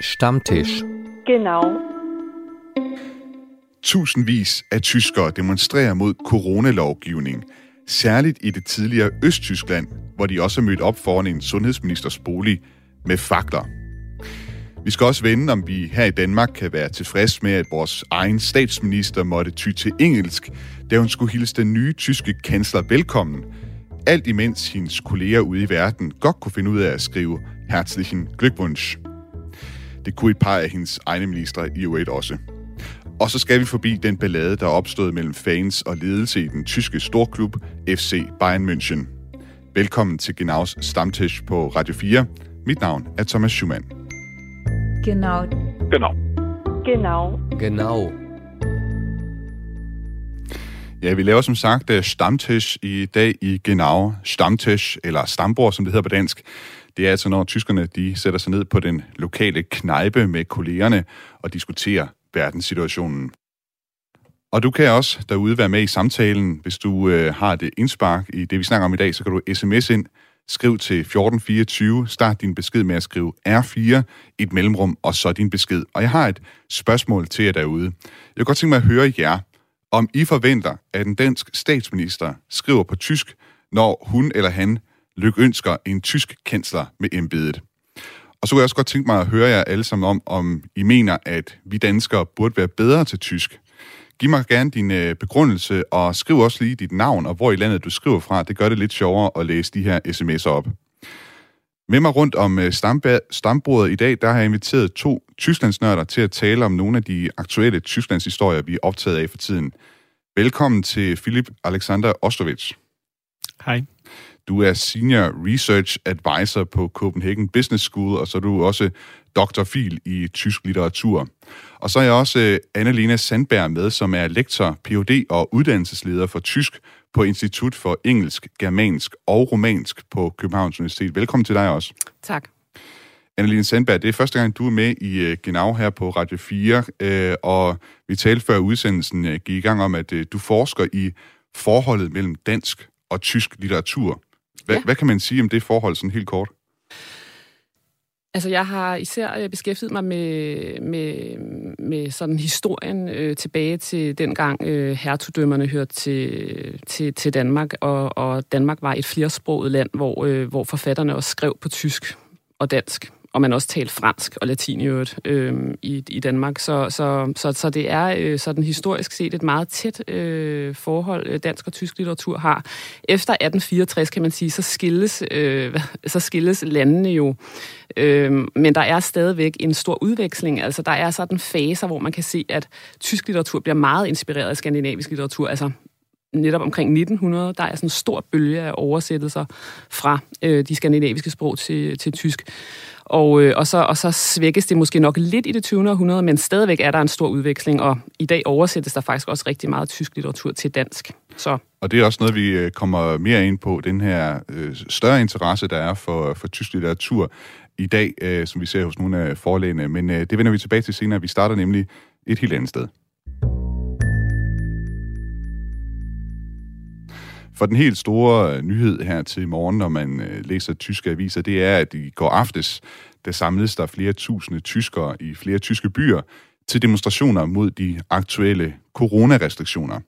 Stammtisch. Genau. Tusindvis af tyskere demonstrerer mod coronalovgivning, særligt i det tidligere Østtyskland, hvor de også er mødt op foran en sundhedsministers bolig med fakler. Vi skal også vende, om vi her i Danmark kan være tilfreds med, at vores egen statsminister måtte ty til engelsk, da hun skulle hilse den nye tyske kansler velkommen. Alt imens hendes kolleger ude i verden godt kunne finde ud af at skrive herzlichen Glückwunsch. Det kunne et par af hendes egne ministre i øvrigt også. Og så skal vi forbi den ballade, der er opstået mellem fans og ledelse i den tyske storklub FC Bayern München. Velkommen til Genaus Stammtisch på Radio 4. Mit navn er Thomas Schumann. Genau. Genau. Genau. Genau. Ja, vi laver som sagt uh, Stammtisch i dag i Genau. Stammtisch, eller stambord, som det hedder på dansk. Det er altså, når tyskerne de sætter sig ned på den lokale knejpe med kollegerne og diskuterer verdenssituationen. Og du kan også derude være med i samtalen. Hvis du øh, har det indspark i det, vi snakker om i dag, så kan du sms ind, skriv til 1424, start din besked med at skrive R4, et mellemrum, og så din besked. Og jeg har et spørgsmål til jer derude. Jeg kan godt tænke mig at høre jer, om I forventer, at en dansk statsminister skriver på tysk, når hun eller han lykønsker en tysk kansler med embedet. Og så kunne jeg også godt tænke mig at høre jer alle sammen om, om I mener, at vi danskere burde være bedre til tysk. Giv mig gerne din øh, begrundelse, og skriv også lige dit navn og hvor i landet du skriver fra. Det gør det lidt sjovere at læse de her sms'er op. Med mig rundt om øh, stambordet i dag, der har jeg inviteret to tysklandsnørder til at tale om nogle af de aktuelle Tysklandshistorier, vi er optaget af for tiden. Velkommen til Philip Alexander Ostovich. Hej. Du er Senior Research Advisor på Copenhagen Business School, og så er du også doktorfil i tysk litteratur. Og så er jeg også øh, Annalena Sandberg med, som er lektor, Ph.D. og uddannelsesleder for tysk på Institut for Engelsk, Germansk og Romansk på Københavns Universitet. Velkommen til dig også. Tak. Anneline Sandberg, det er første gang, du er med i uh, Genau her på Radio 4, uh, og vi talte før udsendelsen gik i gang om, at du forsker i forholdet mellem dansk og tysk litteratur. Hva, ja. Hvad kan man sige om det forhold sådan helt kort? Altså, jeg har især øh, beskæftiget mig med, med, med sådan historien øh, tilbage til dengang øh, hertugdømmerne hørte til, til, til Danmark, og, og Danmark var et flersproget land, hvor, øh, hvor forfatterne også skrev på tysk og dansk og man også talte fransk og latin i øvrigt øh, i, i Danmark. Så, så, så, så det er øh, sådan historisk set et meget tæt øh, forhold, øh, dansk og tysk litteratur har. Efter 1864, kan man sige, så skilles, øh, så skilles landene jo. Øh, men der er stadigvæk en stor udveksling. Altså, der er sådan faser, hvor man kan se, at tysk litteratur bliver meget inspireret af skandinavisk litteratur. Altså, netop omkring 1900, der er sådan en stor bølge af oversættelser fra øh, de skandinaviske sprog til, til tysk. Og, øh, og, så, og så svækkes det måske nok lidt i det 20. århundrede, men stadigvæk er der en stor udveksling, og i dag oversættes der faktisk også rigtig meget tysk litteratur til dansk. Så. Og det er også noget, vi øh, kommer mere ind på, den her øh, større interesse, der er for, for tysk litteratur i dag, øh, som vi ser hos nogle af forlægene. Men øh, det vender vi tilbage til senere. Vi starter nemlig et helt andet sted. For den helt store øh, nyhed her til morgen, når man øh, læser tyske aviser, det er, at i går aftes, der samledes der flere tusinde tyskere i flere tyske byer til demonstrationer mod de aktuelle coronarestriktioner.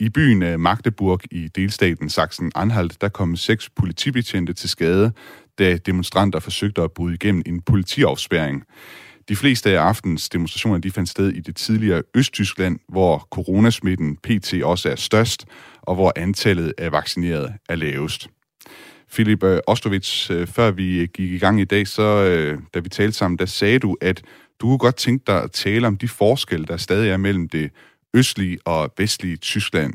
I byen øh, Magdeburg i delstaten Sachsen-Anhalt, der kom seks politibetjente til skade, da demonstranter forsøgte at bryde igennem en politiafspæring. De fleste af aftens demonstrationer de fandt sted i det tidligere Østtyskland, hvor coronasmitten pt. også er størst, og hvor antallet af vaccinerede er lavest. Philip Ostovits, øh, øh, før vi øh, gik i gang i dag, så da vi talte sammen, der sagde du, at du kunne godt tænke dig at tale om de forskelle, der stadig er mellem det østlige og vestlige Tyskland.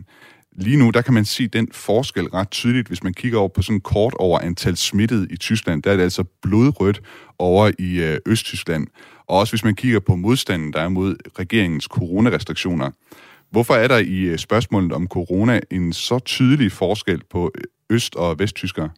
Lige nu, der kan man se den forskel ret tydeligt, hvis man kigger over på sådan kort over antal smittede i Tyskland. Der er det altså blodrødt over i Østtyskland. Og også hvis man kigger på modstanden, der er mod regeringens coronarestriktioner. Hvorfor er der i øh, spørgsmålet om corona en så tydelig forskel på øh, øst- og vesttyskere?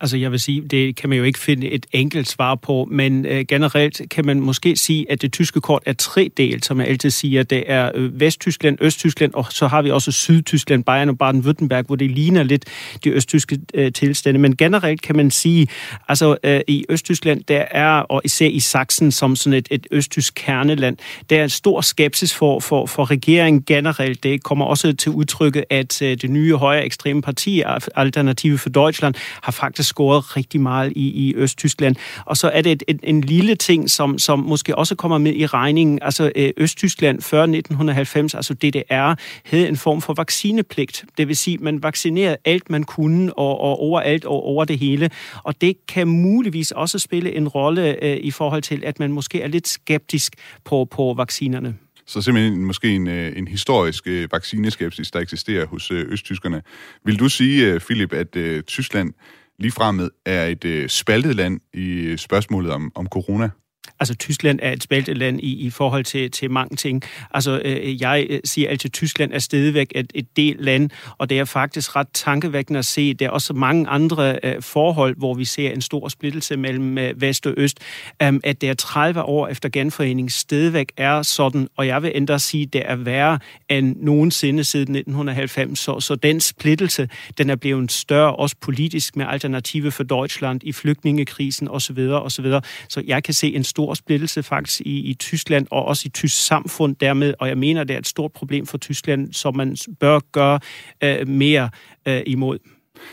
Altså jeg vil sige, det kan man jo ikke finde et enkelt svar på, men øh, generelt kan man måske sige, at det tyske kort er tredelt, som jeg altid siger. Det er øh, Vesttyskland, Østtyskland, og så har vi også Sydtyskland, Bayern og Baden-Württemberg, hvor det ligner lidt de østtyske øh, tilstande. Men generelt kan man sige, altså øh, i Østtyskland, der er, og især i Sachsen som sådan et, et østtysk kerneland, der er en stor skepsis for, for, for regeringen generelt. Det kommer også til udtrykke, at øh, det nye højre ekstreme parti, Alternative for Deutschland, har faktisk scoret rigtig meget i, i Østtyskland. Og så er det et, et, en lille ting, som, som måske også kommer med i regningen. Altså øh, Østtyskland før 1990, altså DDR, havde en form for vaccinepligt. Det vil sige, man vaccinerede alt, man kunne, og, og overalt og over det hele. Og det kan muligvis også spille en rolle øh, i forhold til, at man måske er lidt skeptisk på, på vaccinerne. Så simpelthen måske en, øh, en historisk øh, vaccineskepsis, der eksisterer hos øh, østtyskerne. Vil du sige, Philip, at Tyskland ligefrem er et øh, spaltet land i øh, spørgsmålet om, om corona? Altså, Tyskland er et spalteland i, i forhold til, til mange ting. Altså, øh, øh jeg øh, siger altid, at Tyskland er stadigvæk et, et del land, og det er faktisk ret tankevækkende at se. Der er også mange andre øh, forhold, hvor vi ser en stor splittelse mellem øh, vest og øst. øh, at det er 30 år efter genforeningen stadigvæk er sådan, og jeg vil endda sige, at det er værre end nogensinde siden 1990. Så, så den splittelse, den er blevet større, også politisk, med alternative for Deutschland i flygtningekrisen osv. osv. Så jeg kan se en stor splittelse faktisk i, i Tyskland og også i tysk samfund dermed, og jeg mener, det er et stort problem for Tyskland, som man bør gøre øh, mere øh, imod.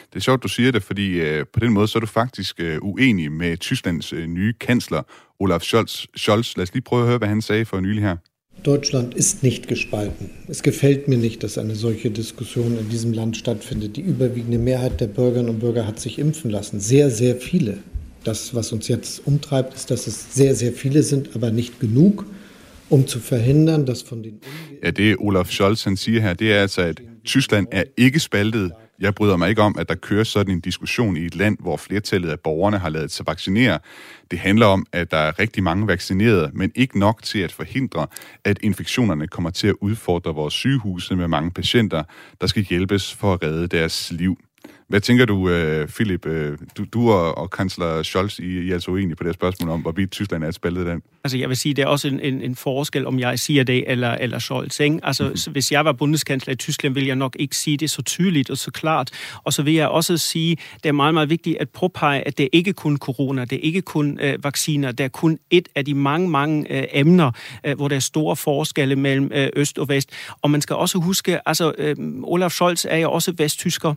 Det er sjovt, du siger det, fordi øh, på den måde så er du faktisk øh, uenig med Tysklands øh, nye kansler, Olaf Scholz. Scholz. Lad os lige prøve at høre, hvad han sagde for nylig her. Deutschland ist nicht gespalten. Es gefällt mir nicht, dass eine solche Diskussion in diesem Land stattfindet. Die überwiegende Mehrheit der Bürgerinnen und Bürger hat sich impfen lassen. Sehr, sehr viele. Das, was uns jetzt umtreibt, ist, dass es sehr, sehr viele sind, aber nicht genug, um zu verhindern, dass von den... Ja, det Olaf Scholz han siger her, det er altså, at Tyskland er ikke spaltet. Jeg bryder mig ikke om, at der kører sådan en diskussion i et land, hvor flertallet af borgerne har lavet sig vaccinere. Det handler om, at der er rigtig mange vaccinerede, men ikke nok til at forhindre, at infektionerne kommer til at udfordre vores sygehuse med mange patienter, der skal hjælpes for at redde deres liv. Hvad tænker du, uh, Philip? Uh, du, du og, og kansler Scholz, I, I er altså uenige på det her spørgsmål om, hvorvidt Tyskland er et land. Altså, jeg vil sige, det er også en, en, en forskel, om jeg siger det eller, eller Scholz. Ikke? Altså, mm-hmm. hvis jeg var bundeskansler i Tyskland, vil jeg nok ikke sige det så tydeligt og så klart. Og så vil jeg også sige, det er meget, meget vigtigt at påpege, at det er ikke kun corona, det er ikke kun uh, vacciner, det er kun et af de mange, mange uh, emner, uh, hvor der er store forskelle mellem uh, øst og vest. Og man skal også huske, altså, uh, Olaf Scholz er jo også vesttysker,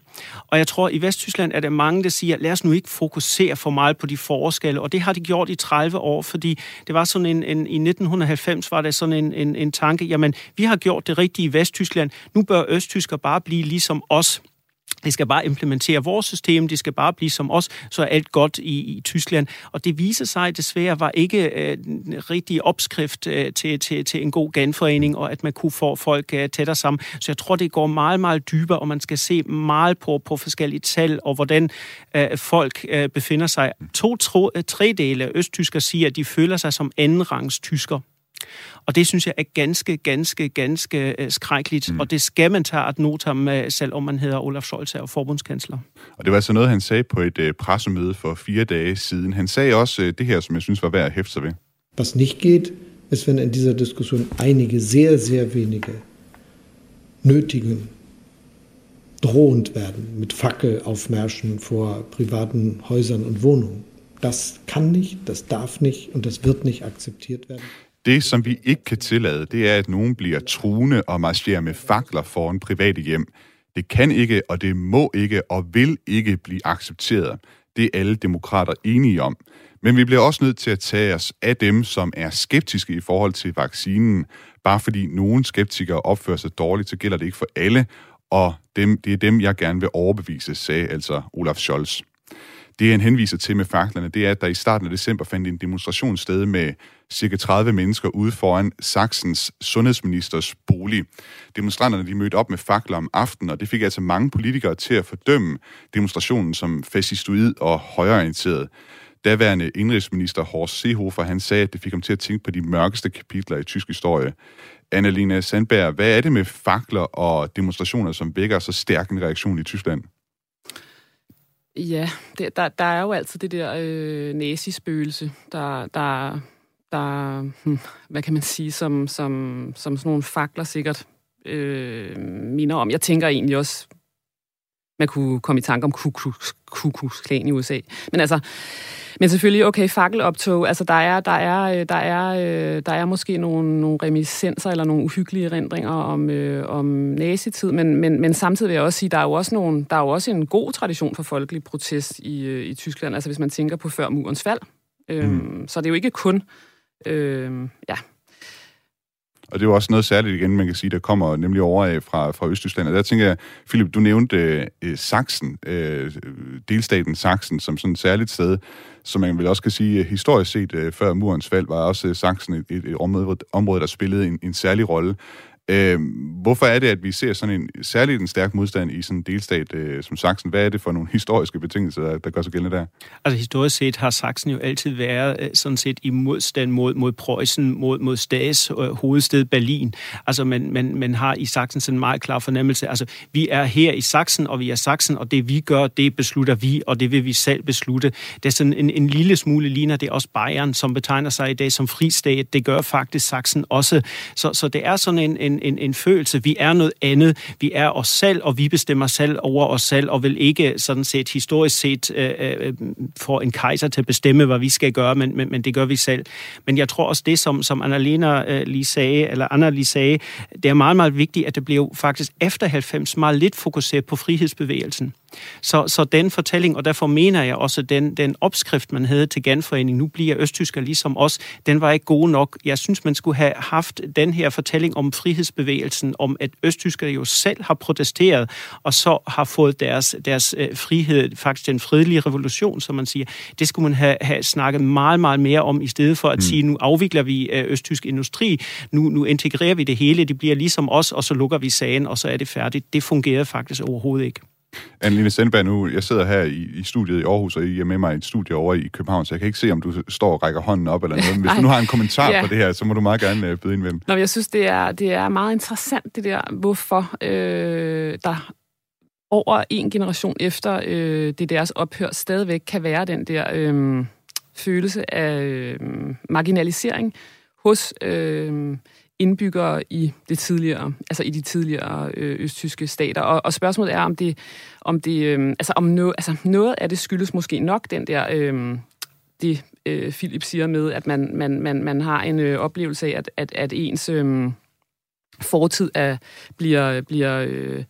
og jeg tror, tror, i Vesttyskland er der mange, der siger, lad os nu ikke fokusere for meget på de forskelle, og det har de gjort i 30 år, fordi det var sådan en, en i 1990 var der sådan en, en, en tanke, jamen, vi har gjort det rigtige i Vesttyskland, nu bør Østtysker bare blive ligesom os. De skal bare implementere vores system, de skal bare blive som os, så er alt godt i, i Tyskland. Og det viser sig desværre var ikke øh, en rigtig opskrift øh, til, til, til en god genforening, og at man kunne få folk øh, tættere sammen. Så jeg tror, det går meget, meget dybere, og man skal se meget på, på forskellige tal, og hvordan øh, folk øh, befinder sig. To tro, øh, tredele af østtysker siger, at de føler sig som andenrangs tysker. Og det synes jeg er ganske, ganske, ganske øh, skrækkeligt, mm. og det skal man tage at notam med, selv om man hedder Olaf Scholz og forbundskansler. Og det var altså noget, han sagde på et uh, pressemøde for fire dage siden. Han sagde også det her, som jeg synes var værd at hæfte sig ved. Was nicht geht, ist, wenn in dieser Diskussion einige sehr, sehr wenige nötigen drohend werden mit Fackelaufmärschen vor privaten Häusern und Wohnungen. Das kann nicht, das darf nicht und das wird nicht akzeptiert werden. Det, som vi ikke kan tillade, det er, at nogen bliver truende og marcherer med fakler foran private hjem. Det kan ikke, og det må ikke, og vil ikke blive accepteret. Det er alle demokrater enige om. Men vi bliver også nødt til at tage os af dem, som er skeptiske i forhold til vaccinen. Bare fordi nogle skeptikere opfører sig dårligt, så gælder det ikke for alle, og dem, det er dem, jeg gerne vil overbevise, sagde altså Olaf Scholz. Det, han henviser til med faklerne, det er, at der i starten af december fandt en demonstration sted med cirka 30 mennesker ude foran Sachsens sundhedsministers bolig. Demonstranterne de mødte op med fakler om aftenen, og det fik altså mange politikere til at fordømme demonstrationen som fascistoid og højorienteret. Daværende indrigsminister Horst Seehofer, han sagde, at det fik ham til at tænke på de mørkeste kapitler i tysk historie. Annalena Sandberg, hvad er det med fakler og demonstrationer, som vækker så stærk en reaktion i Tyskland? Ja, det, der, der er jo altid det der øh, nazispøgelse, der, der, der hm, hvad kan man sige, som, som, som sådan nogle fakler sikkert øh, minder om. Jeg tænker egentlig også, man kunne komme i tanke om Klux Klan i USA. Men altså, men selvfølgelig, okay, fakkeloptog, altså der er, der er, der er, øh, der er måske nogle, nogle reminiscenser eller nogle uhyggelige erindringer om, øh, om nazitid, men, men, men samtidig vil jeg også sige, der er jo også, nogle, der er jo også en god tradition for folkelig protest i, øh, i Tyskland, altså hvis man tænker på før murens fald. Øhm, mm. Så det er jo ikke kun, øh, ja, og det er jo også noget særligt igen, man kan sige, der kommer nemlig over af fra, fra Østtyskland. Og der tænker jeg, Philip, du nævnte øh, øh Sachsen, øh, delstaten Sachsen, som sådan et særligt sted, som man vel også kan sige, øh, historisk set øh, før murens fald, var også Sachsen et, et, et område, område, der spillede en, en særlig rolle. Øh, hvorfor er det, at vi ser sådan en særligt en stærk modstand i sådan en delstat øh, som Sachsen? Hvad er det for nogle historiske betingelser, der, der gør sig gældende der? Altså historisk set har Sachsen jo altid været øh, sådan set i modstand mod, mod Preussen, mod, mod Stas øh, hovedsted Berlin. Altså man, man, man har i Sachsen sådan en meget klar fornemmelse. Altså vi er her i Sachsen, og vi er Sachsen, og det vi gør, det beslutter vi, og det vil vi selv beslutte. Det er sådan en, en lille smule ligner det også Bayern, som betegner sig i dag som fristat. Det gør faktisk Sachsen også. Så, så det er sådan en, en en, en følelse. Vi er noget andet. Vi er os selv, og vi bestemmer selv over os selv, og vil ikke sådan set historisk set øh, øh, øh, få en kejser til at bestemme, hvad vi skal gøre, men, men, men det gør vi selv. Men jeg tror også det, som, som Annalena øh, lige sagde, eller Anna lige sagde, det er meget, meget vigtigt, at det blev faktisk efter 90 meget lidt fokuseret på frihedsbevægelsen. Så, så den fortælling, og derfor mener jeg også, at den, den opskrift, man havde til genforening, nu bliver østtysker ligesom os, den var ikke god nok. Jeg synes, man skulle have haft den her fortælling om frihedsbevægelsen, om at østtysker jo selv har protesteret, og så har fået deres, deres øh, frihed, faktisk den fredelige revolution, som man siger. Det skulle man have, have snakket meget, meget mere om, i stedet for at mm. sige, nu afvikler vi øh, østtysk industri, nu, nu integrerer vi det hele, det bliver ligesom os, og så lukker vi sagen, og så er det færdigt. Det fungerede faktisk overhovedet ikke. Anne-Line Sandberg, nu, jeg sidder her i, i studiet i Aarhus, og I er med mig i et studie over i København, så jeg kan ikke se, om du står og rækker hånden op eller noget. Men hvis du nu har en kommentar ja. på det her, så må du meget gerne uh, byde ind ven. Nå, jeg synes, det er, det er meget interessant, det der, hvorfor øh, der over en generation efter øh, det deres ophør stadigvæk kan være den der øh, følelse af øh, marginalisering hos øh, indbyggere i det tidligere, altså i de tidligere øh, østtyske stater. Og, og spørgsmålet er, om det, om det, øh, altså om no, altså noget af det skyldes måske nok den der, øh, det øh, Philip siger med, at man, man, man, man har en øh, oplevelse af, at, at, at ens øh, fortid er, bliver, bliver øh,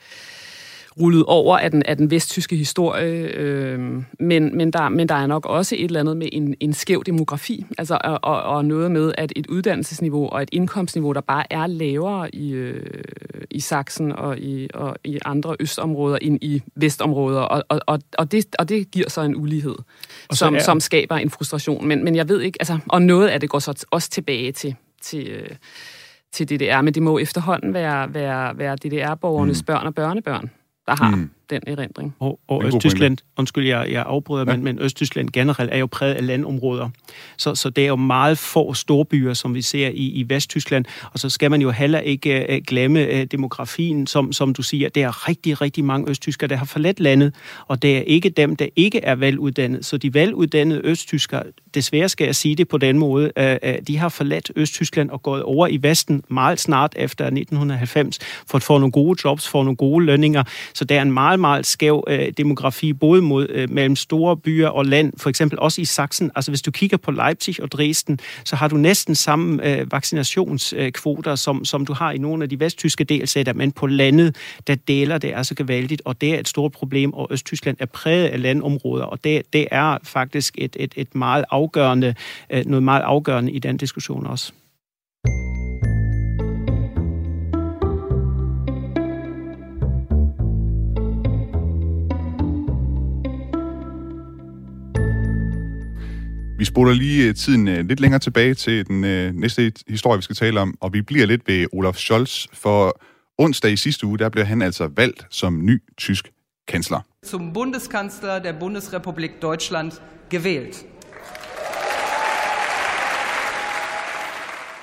rullet over af den, af den vesttyske historie, øh, men, men, der, men der er nok også et eller andet med en, en skæv demografi, altså, og, og, og noget med, at et uddannelsesniveau og et indkomstniveau, der bare er lavere i, øh, i Sachsen og i, og i andre østområder end i vestområder, og, og, og, det, og det giver så en ulighed, og som, er... som skaber en frustration. Men, men jeg ved ikke, altså, og noget af det går så også tilbage til, til øh, til DDR, men det må efterhånden være, være, være DDR-borgernes mm. børn og børnebørn, der har mm. Den erindring. Og, og Østtyskland, undskyld, jeg, jeg afbryder, ja. men, men Østtyskland generelt er jo præget af landområder. Så, så det er jo meget få storbyer, som vi ser i, i Vesttyskland. Og så skal man jo heller ikke uh, glemme uh, demografien, som, som du siger. Det er rigtig, rigtig mange østtyskere, der har forladt landet, og det er ikke dem, der ikke er veluddannede. Så de veluddannede østtyskere, desværre skal jeg sige det på den måde, uh, uh, de har forladt Østtyskland og gået over i Vesten meget snart efter 1990 for at få nogle gode jobs, få nogle gode lønninger. Så der er en meget, meget skæv øh, demografi, både mod, øh, mellem store byer og land, for eksempel også i Sachsen. Altså hvis du kigger på Leipzig og Dresden, så har du næsten samme øh, vaccinationskvoter, som, som du har i nogle af de vesttyske delsætter, men på landet, der deler det altså gevaldigt, og det er et stort problem, og Østtyskland er præget af landområder, og det, det er faktisk et, et, et meget afgørende, øh, noget meget afgørende i den diskussion også. Vi spoler lige øh, tiden øh, lidt længere tilbage til den øh, næste historie, vi skal tale om, og vi bliver lidt ved Olaf Scholz, for onsdag i sidste uge, der blev han altså valgt som ny tysk kansler. Zum Bundeskanzler der Bundesrepublik Deutschland gewählt.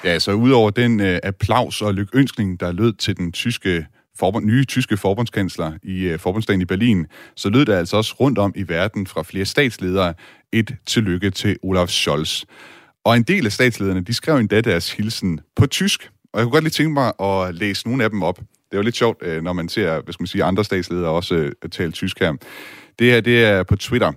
Ja, så udover den øh, applaus og lykønskning, der lød til den tyske forbund, nye tyske forbundskansler i øh, forbundsdagen i Berlin, så lød det altså også rundt om i verden fra flere statsledere et tillykke til Olaf Scholz. Og en del af statslederne, de skrev endda deres hilsen på tysk. Og jeg kunne godt lige tænke mig at læse nogle af dem op. Det er jo lidt sjovt, øh, når man ser hvad skal man sige, andre statsledere også øh, tale tysk her. Det her det er på Twitter.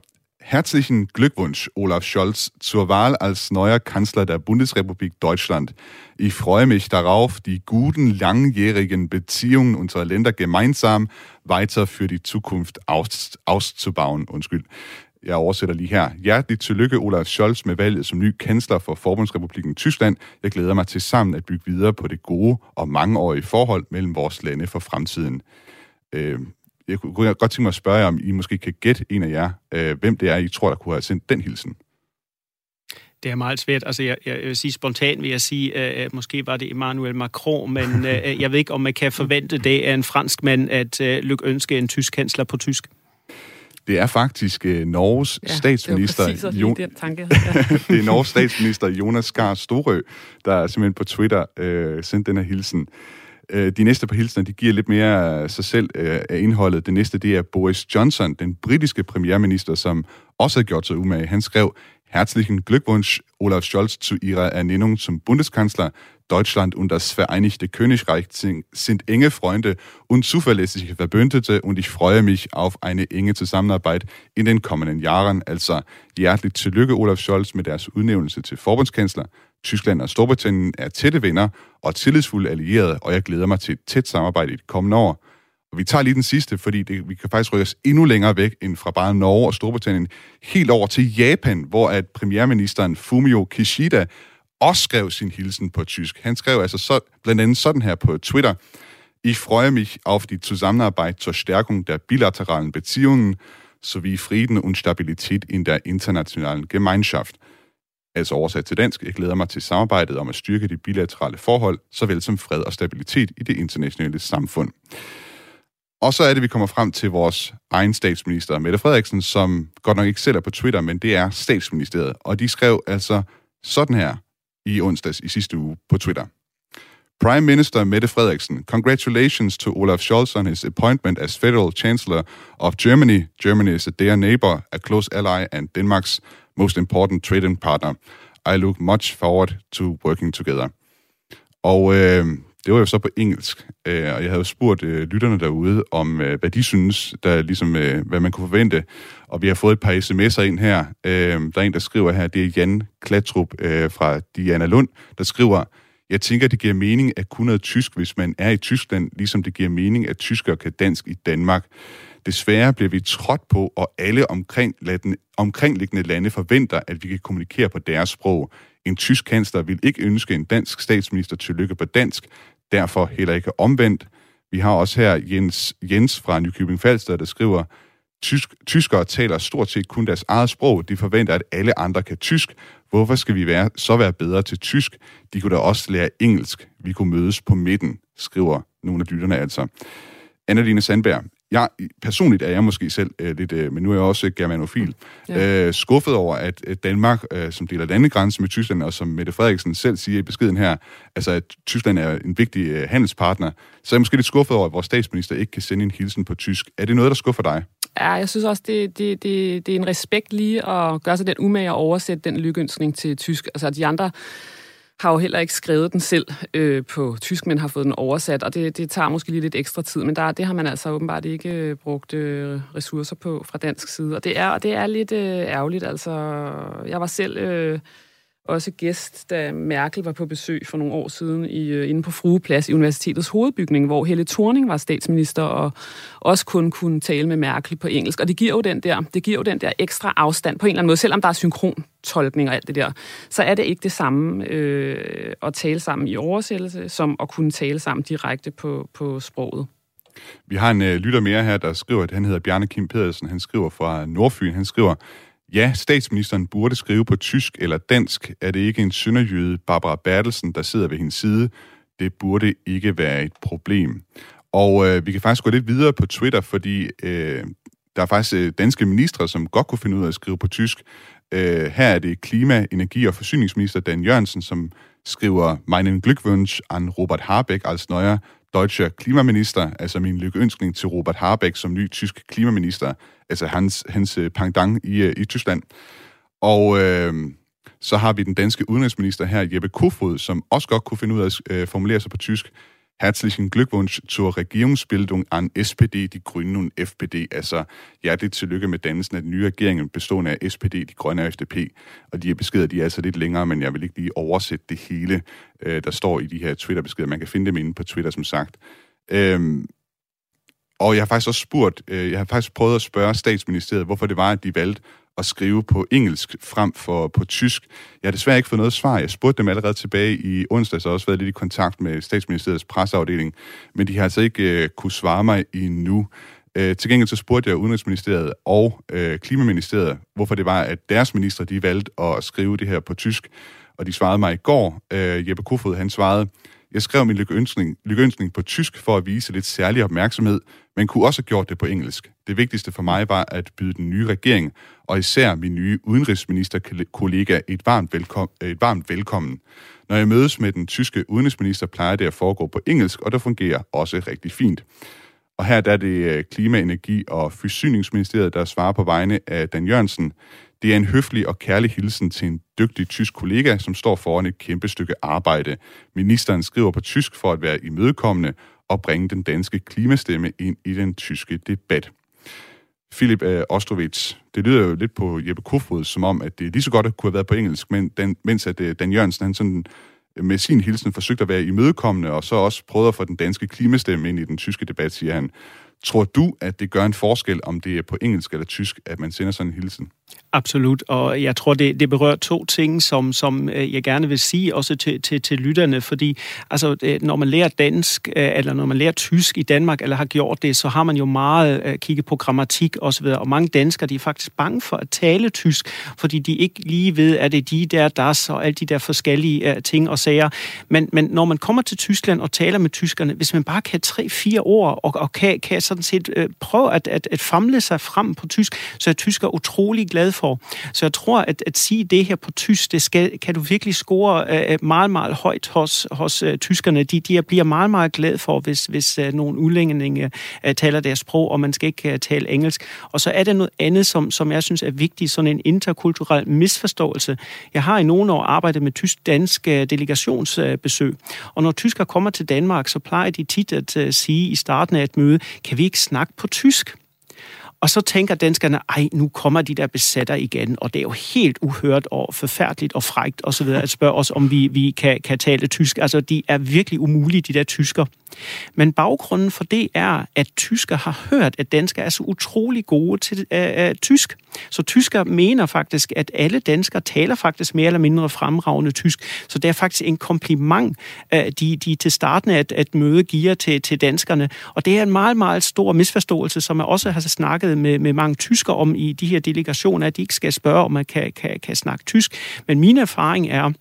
Herzlichen Glückwunsch, Olaf Scholz, zur Wahl als neuer Kanzler der Bundesrepublik Deutschland. Ich freue mich darauf, die guten, langjährigen Beziehungen unserer Länder gemeinsam weiter für die Zukunft aus, auszubauen. Undskyld. Jeg oversætter lige her. Hjerteligt tillykke, Olaf Scholz, med valget som ny kansler for Forbundsrepubliken Tyskland. Jeg glæder mig til sammen at bygge videre på det gode og mangeårige forhold mellem vores lande for fremtiden. Øh, jeg kunne godt tænke mig at spørge jer, om I måske kan gætte en af jer, øh, hvem det er, I tror, der kunne have sendt den hilsen. Det er meget svært. Altså, jeg, jeg vil sige spontant, vil jeg sige, at måske var det Emmanuel Macron, men uh, jeg ved ikke, om man kan forvente det af en fransk mand, at uh, lykke ønske en tysk kansler på tysk. Det er faktisk uh, Norges ja, statsminister... Det var jo... den tanke. Ja. det er Norges statsminister Jonas Gahr Storø, der simpelthen på Twitter uh, sendte den her hilsen. Øh, de næste par hilsner, de giver lidt mere sig selv øh, af indholdet. Det næste, det er Boris Johnson, den britiske premierminister, som også har gjort sig umage. Han skrev, Herzlichen Glückwunsch, Olaf Scholz, zu Ihrer Ernennung zum Bundeskanzler. Deutschland und das Vereinigte Königreich sind enge Freunde und zuverlässige Verbündete und ich freue mich auf eine enge Zusammenarbeit in den kommenden Jahren. Also hjertelig tillykke, Olaf Scholz, med deres udnævnelse til forbundskansler. Tyskland og Storbritannien er tætte venner og tillidsfulde allierede, og jeg glæder mig til et tæt samarbejde i de kommende år. Og vi tager lige den sidste, fordi det, vi kan faktisk rykke os endnu længere væk end fra bare Norge og Storbritannien, helt over til Japan, hvor at premierministeren Fumio Kishida også skrev sin hilsen på tysk. Han skrev altså så, blandt andet sådan her på Twitter, Ich freue mich auf die Zusammenarbeit zur Stärkung der bilateralen Beziehungen sowie Frieden und Stabilität in der internationalen Gemeinschaft – altså oversat til dansk, jeg glæder mig til samarbejdet om at styrke de bilaterale forhold, såvel som fred og stabilitet i det internationale samfund. Og så er det, vi kommer frem til vores egen statsminister, Mette Frederiksen, som godt nok ikke selv er på Twitter, men det er statsministeriet. Og de skrev altså sådan her i onsdags i sidste uge på Twitter. Prime Minister Mette Frederiksen, congratulations to Olaf Scholz on his appointment as Federal Chancellor of Germany. Germany is a dear neighbor, a close ally, and Denmark's most important trading partner. I look much forward to working together. Og øh, det var jo så på engelsk, øh, og jeg havde spurgt øh, lytterne derude om, øh, hvad de synes, der ligesom, øh, hvad man kunne forvente. Og vi har fået et par sms'er ind her. Øh, der er en, der skriver her, det er Jan Klatrup øh, fra Diana Lund, der skriver, jeg tænker, det giver mening at kunne noget tysk, hvis man er i Tyskland, ligesom det giver mening, at tyskere kan dansk i Danmark. Desværre bliver vi trådt på, og alle omkring, omkringliggende lande forventer, at vi kan kommunikere på deres sprog. En tysk kansler vil ikke ønske en dansk statsminister til lykke på dansk, derfor heller ikke omvendt. Vi har også her Jens, Jens fra Nykøbing Falster, der skriver, Tysk, tyskere taler stort set kun deres eget sprog. De forventer, at alle andre kan tysk. Hvorfor skal vi være, så være bedre til tysk? De kunne da også lære engelsk. Vi kunne mødes på midten, skriver nogle af lytterne altså. Anna-Line Sandberg, jeg, personligt er jeg måske selv øh, lidt, øh, men nu er jeg også germanofil, ja. øh, skuffet over, at Danmark, øh, som deler landegrænse med Tyskland, og som Mette Frederiksen selv siger i beskeden her, altså at Tyskland er en vigtig øh, handelspartner, så er jeg måske lidt skuffet over, at vores statsminister ikke kan sende en hilsen på tysk. Er det noget, der skuffer dig? Ja, jeg synes også, det, det, det, det er en respekt lige at gøre sig den umage at oversætte den lykønskning til tysk. Altså de andre har jo heller ikke skrevet den selv øh, på tysk, men har fået den oversat, og det, det tager måske lige lidt ekstra tid, men der, det har man altså åbenbart ikke øh, brugt øh, ressourcer på fra dansk side, og det er, og det er lidt øh, ærgerligt. Altså, jeg var selv... Øh, også gæst, da Merkel var på besøg for nogle år siden i, øh, inde på Frueplads i universitetets hovedbygning, hvor Helle Thorning var statsminister og også kun kunne tale med Merkel på engelsk. Og det giver jo den der, det giver jo den der ekstra afstand på en eller anden måde, selvom der er synkron tolkning og alt det der, så er det ikke det samme øh, at tale sammen i oversættelse, som at kunne tale sammen direkte på, på sproget. Vi har en øh, lytter mere her, der skriver, at han hedder Bjarne Kim Pedersen. Han skriver fra Nordfyn. Han skriver, Ja, statsministeren burde skrive på tysk eller dansk. Er det ikke en sønderjyde, Barbara Bertelsen, der sidder ved hendes side? Det burde ikke være et problem. Og øh, vi kan faktisk gå lidt videre på Twitter, fordi øh, der er faktisk øh, danske ministre, som godt kunne finde ud af at skrive på tysk. Øh, her er det klima-, energi- og forsyningsminister Dan Jørgensen, som skriver Meinen Glückwunsch an Robert Habeck als neuer deutsche Klimaminister, altså min lykkeønskning til Robert Habeck som ny tysk klimaminister, altså hans, hans øh, pangdang i, øh, i Tyskland. Og øh, så har vi den danske udenrigsminister her, Jeppe Kofod, som også godt kunne finde ud af at øh, formulere sig på tysk. Herzlichen Glückwunsch zur Regierungsbildung an SPD, Die Grünen und FPD. Altså, hjerteligt tillykke med dannelsen af den nye regering, bestående af SPD, De Grønne og FDP. Og de her beskeder, de er altså lidt længere, men jeg vil ikke lige oversætte det hele, øh, der står i de her Twitter-beskeder. Man kan finde dem inde på Twitter, som sagt. Øhm, og jeg har faktisk også spurgt, øh, jeg har faktisk prøvet at spørge statsministeriet, hvorfor det var, at de valgte at skrive på engelsk frem for på tysk. Jeg har desværre ikke fået noget svar. Jeg spurgte dem allerede tilbage i onsdag, så har også været lidt i kontakt med statsministeriets presseafdeling, men de har altså ikke øh, kunne svare mig endnu. Øh, til gengæld så spurgte jeg Udenrigsministeriet og øh, Klimaministeriet, hvorfor det var, at deres minister de valgte at skrive det her på tysk, og de svarede mig i går. Øh, Jeppe Kofod, han svarede, jeg skrev min lykønskning, lykønskning på tysk for at vise lidt særlig opmærksomhed, men kunne også have gjort det på engelsk. Det vigtigste for mig var at byde den nye regering, og især min nye udenrigsministerkollega et varmt, velkom- et varmt velkommen. Når jeg mødes med den tyske udenrigsminister, plejer det at foregå på engelsk, og det fungerer også rigtig fint. Og her der er det øh, Klima-, Energi- og Forsyningsministeriet, der svarer på vegne af Dan Jørgensen. Det er en høflig og kærlig hilsen til en dygtig tysk kollega, som står foran et kæmpe stykke arbejde. Ministeren skriver på tysk for at være imødekommende og bringe den danske klimastemme ind i den tyske debat. Philip uh, øh, Ostrovits, det lyder jo lidt på Jeppe Kofod, som om, at det lige så godt kunne have været på engelsk, men den, mens at uh, Dan Jørgensen, han sådan øh, med sin hilsen forsøgte at være imødekommende, og så også prøvede at få den danske klimastemme ind i den tyske debat, siger han. Tror du, at det gør en forskel, om det er på engelsk eller tysk, at man sender sådan en hilsen? Absolut, og jeg tror, det, det berører to ting, som, som øh, jeg gerne vil sige også til, til, til lytterne, fordi altså, øh, når man lærer dansk, øh, eller når man lærer tysk i Danmark, eller har gjort det, så har man jo meget kigget på grammatik osv., og mange danskere, de er faktisk bange for at tale tysk, fordi de ikke lige ved, at det er de der, das og alle de der forskellige ting og sager. Men, men når man kommer til Tyskland og taler med tyskerne, hvis man bare kan tre-fire ord, og, og kan, kan sådan set prøve at, at, at famle sig frem på tysk, så er tysker utrolig glad for. Så jeg tror, at, at sige det her på tysk, det skal, kan du virkelig score øh, øh meget, meget højt hos, hos øh, tyskerne. De, de bliver meget, meget glade for, hvis, hvis øh, nogle udlændinge øh, taler deres sprog, og man skal ikke øh, tale engelsk. Og så er der noget andet, som, som jeg synes er vigtigt, sådan en interkulturel misforståelse. Jeg har i nogle år arbejdet med tysk-dansk øh, delegationsbesøg, og når tysker kommer til Danmark, så plejer de tit at øh, sige i starten af et møde, kan vi ikke snakke på tysk? Og så tænker danskerne, ej, nu kommer de der besætter igen, og det er jo helt uhørt og forfærdeligt og frægt osv. at spørge os, om vi, vi kan, kan tale tysk. Altså, de er virkelig umulige, de der tysker. Men baggrunden for det er, at tysker har hørt, at danskere er så utrolig gode til øh, øh, tysk. Så tysker mener faktisk, at alle danskere taler faktisk mere eller mindre fremragende tysk. Så det er faktisk en kompliment, øh, de, de til starten at, at møde giver til, til danskerne. Og det er en meget, meget stor misforståelse, som jeg også har snakket med, med mange tysker om i de her delegationer, at de ikke skal spørge, om man kan, kan, kan snakke tysk. Men min erfaring er,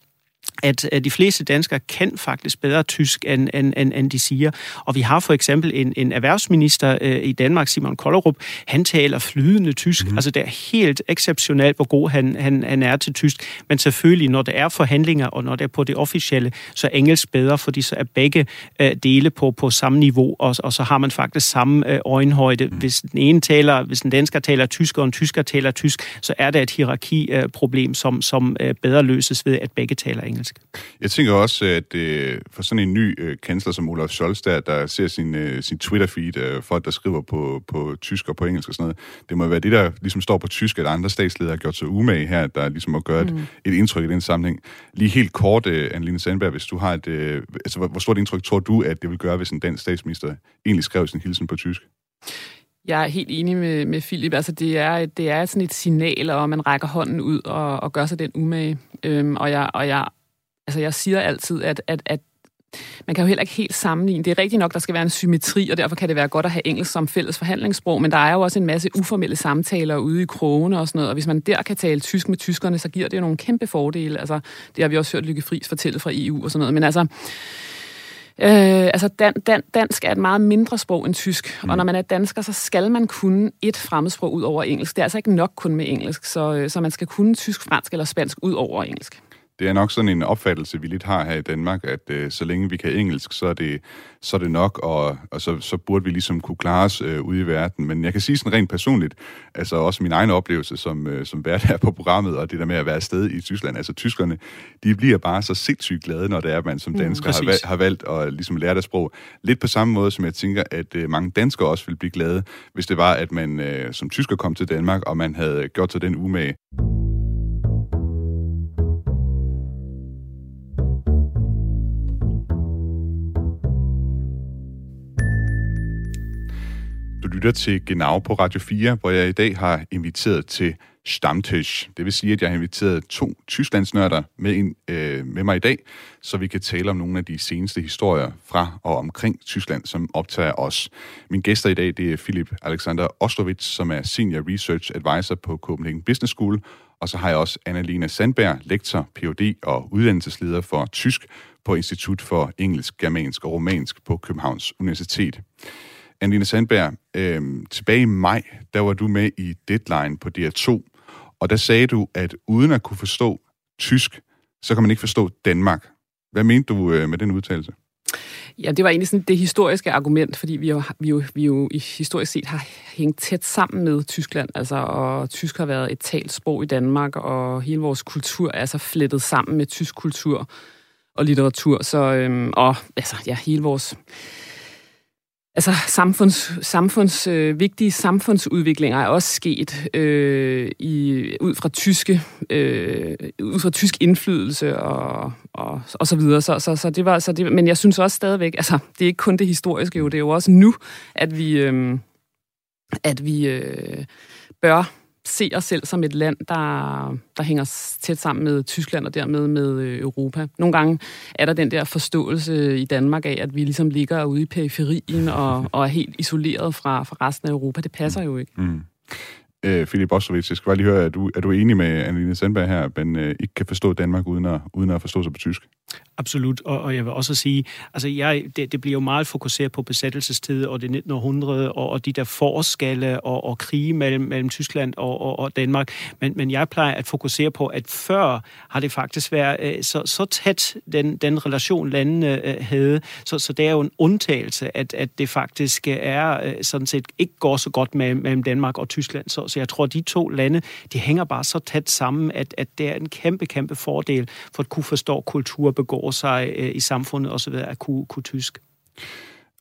at, de fleste danskere kan faktisk bedre tysk, end, end, end, end de siger. Og vi har for eksempel en, en erhvervsminister øh, i Danmark, Simon Kollerup, han taler flydende tysk. Mm. Altså det er helt exceptionelt, hvor god han, han, han er til tysk. Men selvfølgelig, når der er forhandlinger, og når det er på det officielle, så er engelsk bedre, fordi så er begge øh, dele på, på samme niveau, og, og så har man faktisk samme øh, øjenhøjde. Mm. Hvis den ene taler, hvis en dansker taler tysk, og en tysker taler tysk, så er der et hierarkiproblem, øh, som, som øh, bedre løses ved, at begge taler engelsk. Jeg tænker også, at øh, for sådan en ny øh, kansler som Olaf Scholz, der, der ser sin, øh, sin Twitter-feed, øh, folk der skriver på, på tysk og på engelsk og sådan noget, det må være det, der ligesom står på tysk, at andre statsledere har gjort sig umage her, der ligesom må gøre mm. et, et indtryk i den sammenhæng. Lige helt kort, øh, Anne-Line Sandberg, hvis du har et... Øh, altså, hvor, hvor stort indtryk tror du, at det vil gøre, hvis en dansk statsminister egentlig skrev sin hilsen på tysk? Jeg er helt enig med, med Philip. Altså, det er, det er sådan et signal, og man rækker hånden ud og, og gør sig den umage. Øhm, og, jeg, og jeg altså jeg siger altid, at, at, at man kan jo heller ikke helt sammenligne. Det er rigtigt nok, der skal være en symmetri, og derfor kan det være godt at have engelsk som fælles forhandlingssprog, men der er jo også en masse uformelle samtaler ude i krogene og sådan noget, og hvis man der kan tale tysk med tyskerne, så giver det jo nogle kæmpe fordele. Altså, det har vi også hørt Lykke Friis fortælle fra EU og sådan noget, men altså, Øh, altså dan, dan, dansk er et meget mindre sprog end tysk, mm. og når man er dansker, så skal man kunne et fremmedsprog ud over engelsk. Det er altså ikke nok kun med engelsk, så, øh, så man skal kunne tysk, fransk eller spansk ud over engelsk. Det er nok sådan en opfattelse, vi lidt har her i Danmark, at øh, så længe vi kan engelsk, så er det, så er det nok, og, og så, så burde vi ligesom kunne klare os øh, ude i verden. Men jeg kan sige sådan rent personligt, altså også min egen oplevelse som, øh, som vært her på programmet, og det der med at være afsted i Tyskland, altså tyskerne, de bliver bare så sindssygt glade, når det er, at man som mm, dansker mm, har, valgt, har valgt at ligesom lære det sprog. Lidt på samme måde, som jeg tænker, at øh, mange danskere også ville blive glade, hvis det var, at man øh, som tysker kom til Danmark, og man havde gjort sig den umage. Lytter til Genau på Radio 4, hvor jeg i dag har inviteret til Stammtisch. Det vil sige, at jeg har inviteret to Tysklandsnørder med, ind, øh, med mig i dag, så vi kan tale om nogle af de seneste historier fra og omkring Tyskland, som optager os. Min gæster i dag det er Philip Alexander Ostrovits, som er Senior Research Advisor på Copenhagen Business School, og så har jeg også Annalena Sandberg, lektor, Ph.D. og uddannelsesleder for tysk på Institut for Engelsk, Germansk og Romansk på Københavns Universitet. Annalena Sandberg, øh, tilbage i maj, der var du med i Deadline på DR2, og der sagde du, at uden at kunne forstå tysk, så kan man ikke forstå Danmark. Hvad mente du øh, med den udtalelse? Ja, det var egentlig sådan det historiske argument, fordi vi jo, vi jo, vi jo historisk set har hængt tæt sammen med Tyskland, altså, og tysk har været et talt sprog i Danmark, og hele vores kultur er så flettet sammen med tysk kultur og litteratur, så, øhm, og altså, ja, hele vores altså samfunds, samfunds øh, vigtige samfundsudviklinger er også sket øh, i, ud fra tyske øh, ud fra tysk indflydelse og, og, og så videre. Så, så, så det var, så det, men jeg synes også stadigvæk, altså det er ikke kun det historiske jo, det er jo også nu, at vi, øh, at vi øh, bør se os selv som et land, der, der hænger tæt sammen med Tyskland og dermed med øh, Europa. Nogle gange er der den der forståelse i Danmark af, at vi ligesom ligger ude i periferien og, og er helt isoleret fra, fra resten af Europa. Det passer jo ikke. Mm. mm. Øh, Philip Ostrovic, jeg skal bare lige høre, er du, er du enig med Annelise Sandberg her, at man øh, ikke kan forstå Danmark uden at, uden at forstå sig på tysk? Absolut, og, og jeg vil også sige, altså jeg, det, det bliver jo meget fokuseret på besættelsestid og det 1900 og, og de der forskelle og, og krige mellem, mellem Tyskland og, og, og Danmark, men, men jeg plejer at fokusere på, at før har det faktisk været øh, så, så tæt, den, den relation landene øh, havde, så, så det er jo en undtagelse, at, at det faktisk øh, er øh, sådan set ikke går så godt mellem, mellem Danmark og Tyskland, så, så jeg tror, at de to lande, de hænger bare så tæt sammen, at, at det er en kæmpe, kæmpe fordel for at kunne forstå kultur begår sig øh, i samfundet osv., at kunne, kunne tysk.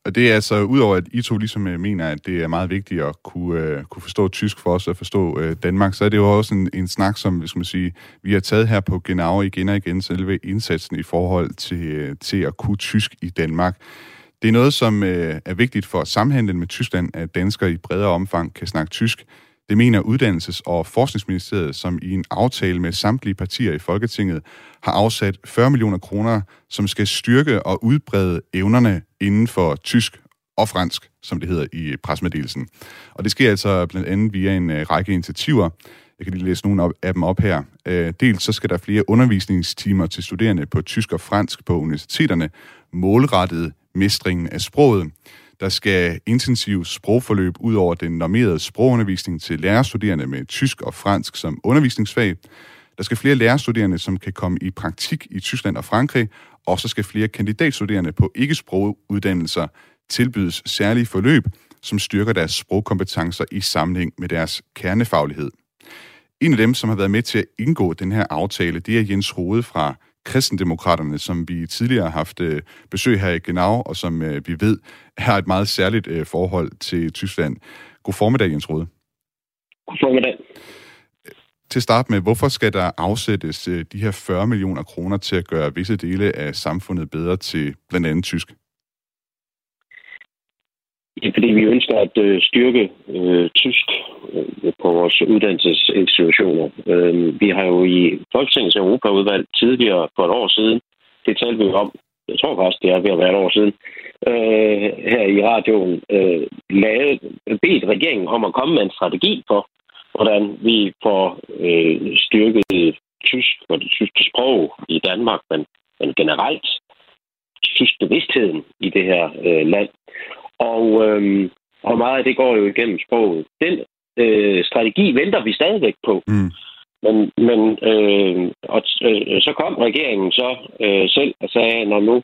Og det er altså, udover at I to ligesom øh, mener, at det er meget vigtigt at kunne, øh, kunne forstå tysk for os og forstå øh, Danmark, så er det jo også en, en snak, som hvis man sige, vi har taget her på Genau igen og igen, selve indsatsen i forhold til, øh, til at kunne tysk i Danmark. Det er noget, som øh, er vigtigt for samhandlen med Tyskland, at danskere i bredere omfang kan snakke tysk. Det mener Uddannelses- og Forskningsministeriet, som i en aftale med samtlige partier i Folketinget har afsat 40 millioner kroner, som skal styrke og udbrede evnerne inden for tysk og fransk, som det hedder i presmeddelelsen. Og det sker altså blandt andet via en øh, række initiativer. Jeg kan lige læse nogle af dem op her. Øh, dels så skal der flere undervisningstimer til studerende på tysk og fransk på universiteterne, målrettet mestringen af sproget. Der skal intensiv sprogforløb ud over den normerede sprogundervisning til lærerstuderende med tysk og fransk som undervisningsfag. Der skal flere lærerstuderende, som kan komme i praktik i Tyskland og Frankrig, og så skal flere kandidatstuderende på ikke-sproguddannelser tilbydes særlige forløb, som styrker deres sprogkompetencer i sammenhæng med deres kernefaglighed. En af dem, som har været med til at indgå den her aftale, det er Jens Rode fra kristendemokraterne, som vi tidligere har haft øh, besøg her i Genau, og som øh, vi ved har et meget særligt øh, forhold til Tyskland. God formiddag, Jens Rode. God formiddag. Til at starte med, hvorfor skal der afsættes de her 40 millioner kroner til at gøre visse dele af samfundet bedre til blandt andet tysk? Ja, fordi vi ønsker at øh, styrke øh, tysk øh, på vores uddannelsesinstitutioner. Øh, vi har jo i Folketingets Europaudvalg tidligere for et år siden, det talte vi om, jeg tror faktisk, det er ved at være et år siden, øh, her i radioen, øh, lavet, bedt regeringen om at komme med en strategi for, hvordan vi får øh, styrket tysk og det tyske sprog i Danmark, men, men generelt tysk bevidstheden i det her øh, land. Og, øh, og meget af det går jo igennem sproget. Den øh, strategi venter vi stadigvæk på. Mm. Men, men øh, og, øh, så kom regeringen så øh, selv og sagde, når nu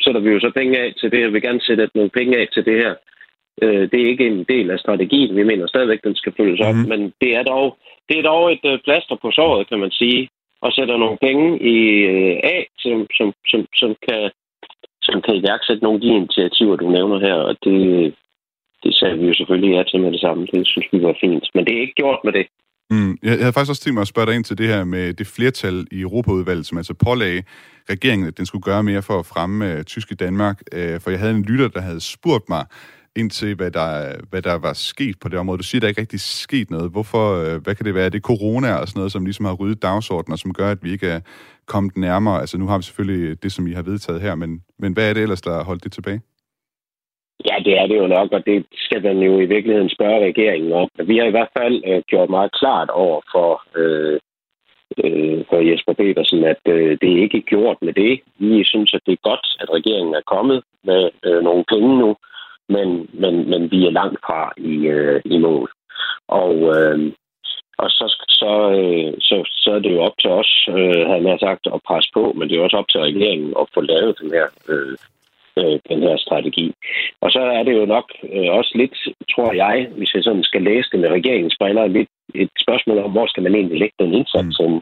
sætter vi jo så penge af til det her, vi vil gerne sætte nogle penge af til det her. Øh, det er ikke en del af strategien. Vi mener stadigvæk, den skal følges op. Mm. Men det er dog, det er dog et øh, plaster på såret, kan man sige, og sætter nogle penge i øh, af, som, som, som, som, kan, som kan iværksætte nogle af de initiativer, du nævner her. Og det, det sagde vi jo selvfølgelig ja til med det samme. Det synes vi var fint. Men det er ikke gjort med det. Mm. Jeg havde faktisk også tænkt mig at spørge dig ind til det her med det flertal i Europaudvalget, som altså pålagde regeringen, at den skulle gøre mere for at fremme uh, tysk i Danmark. Uh, for jeg havde en lytter, der havde spurgt mig ind til, hvad der, hvad der var sket på det område. Du siger, der ikke rigtig sket noget. Hvorfor, øh, hvad kan det være? Det corona og sådan noget, som ligesom har ryddet dagsordenen, og som gør, at vi ikke er kommet nærmere. Altså nu har vi selvfølgelig det, som I har vedtaget her, men, men hvad er det ellers, der har holdt det tilbage? Ja, det er det jo nok, og det skal man jo i virkeligheden spørge regeringen om. Vi har i hvert fald øh, gjort meget klart over for, øh, øh, for Jesper Petersen, at øh, det er ikke gjort med det. Vi synes, at det er godt, at regeringen er kommet med øh, nogle penge nu, men, men, men vi er langt fra i, øh, i mål. Og, øh, og så, så, øh, så, så er det jo op til os, øh, han har sagt, at presse på, men det er også op til regeringen at få lavet den her øh, øh, den her strategi. Og så er det jo nok øh, også lidt, tror jeg, hvis jeg sådan skal læse det med regeringens briller, lidt et spørgsmål om, hvor skal man egentlig lægge den indsats mm.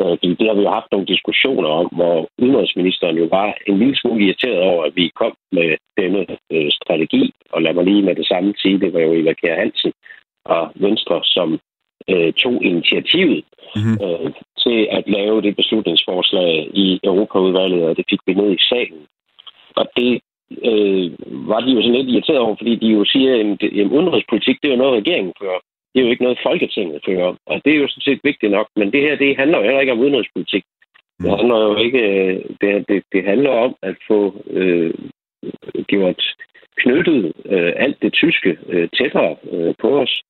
Øh, det har vi jo haft nogle diskussioner om, hvor udenrigsministeren jo var en lille smule irriteret over, at vi kom med denne øh, strategi. Og lad mig lige med det samme sige, det var jo Eva Kjær Hansen og Venstre, som øh, tog initiativet mm-hmm. øh, til at lave det beslutningsforslag i Europaudvalget, og det fik vi ned i salen. Og det øh, var de jo sådan lidt irriteret over, fordi de jo siger, at udenrigspolitik, det er jo noget, regeringen fører. Det er jo ikke noget, Folketinget fører. Og det er jo sådan set vigtigt nok. Men det her, det handler jo heller ikke om udenrigspolitik. Det mm. handler jo ikke... Det, det, det handler om at få øh, gjort knyttet øh, alt det tyske øh, tættere øh, på os.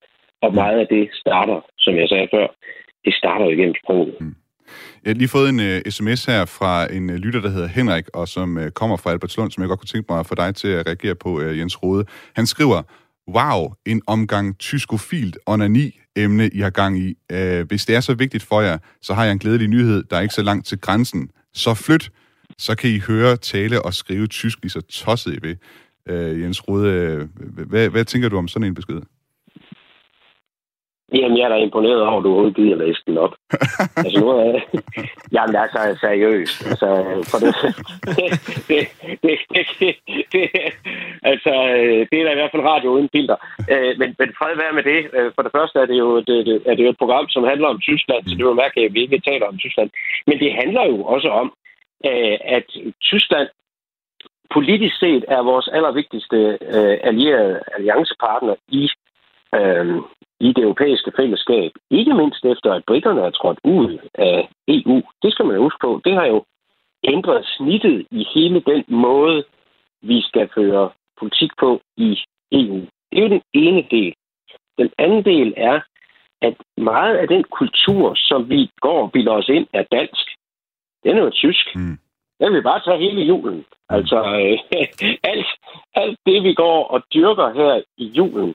Og meget af det starter, som jeg sagde før, det starter jo igennem sproget. Mm. Jeg har lige fået en uh, sms her fra en uh, lytter, der hedder Henrik, og som uh, kommer fra Albertslund, som jeg godt kunne tænke mig at få dig til at reagere på, uh, Jens Rode. Han skriver, wow, en omgang tyskofilt onani-emne, I har gang i. Øh, hvis det er så vigtigt for jer, så har jeg en glædelig nyhed, der er ikke så langt til grænsen. Så flyt, så kan I høre, tale og skrive tysk lige så tosset I ved. Øh, Jens Rode, øh, hvad, hvad tænker du om sådan en besked? Jamen, jeg er da imponeret over, at du overhovedet gider læse den op. altså, nu er jeg... Jamen, det er så seriøst. Altså, for det, det, det, det, det, det, altså, det er da i hvert fald radio uden filter. Øh, men, men fred være med det. Øh, for det første er det jo, det, det, er det jo et program, som handler om Tyskland, så det er jo mærkeligt, at vi ikke taler om Tyskland. Men det handler jo også om, øh, at Tyskland politisk set er vores allervigtigste allierede alliancepartner i øh, i det europæiske fællesskab. Ikke mindst efter, at britterne er trådt ud af EU. Det skal man huske på. Det har jo ændret snittet i hele den måde, vi skal føre politik på i EU. Det er jo den ene del. Den anden del er, at meget af den kultur, som vi går og bilder os ind, er dansk. Den er jo tysk. Mm. Den vil bare tage hele julen. Altså, øh, alt, alt det, vi går og dyrker her i julen,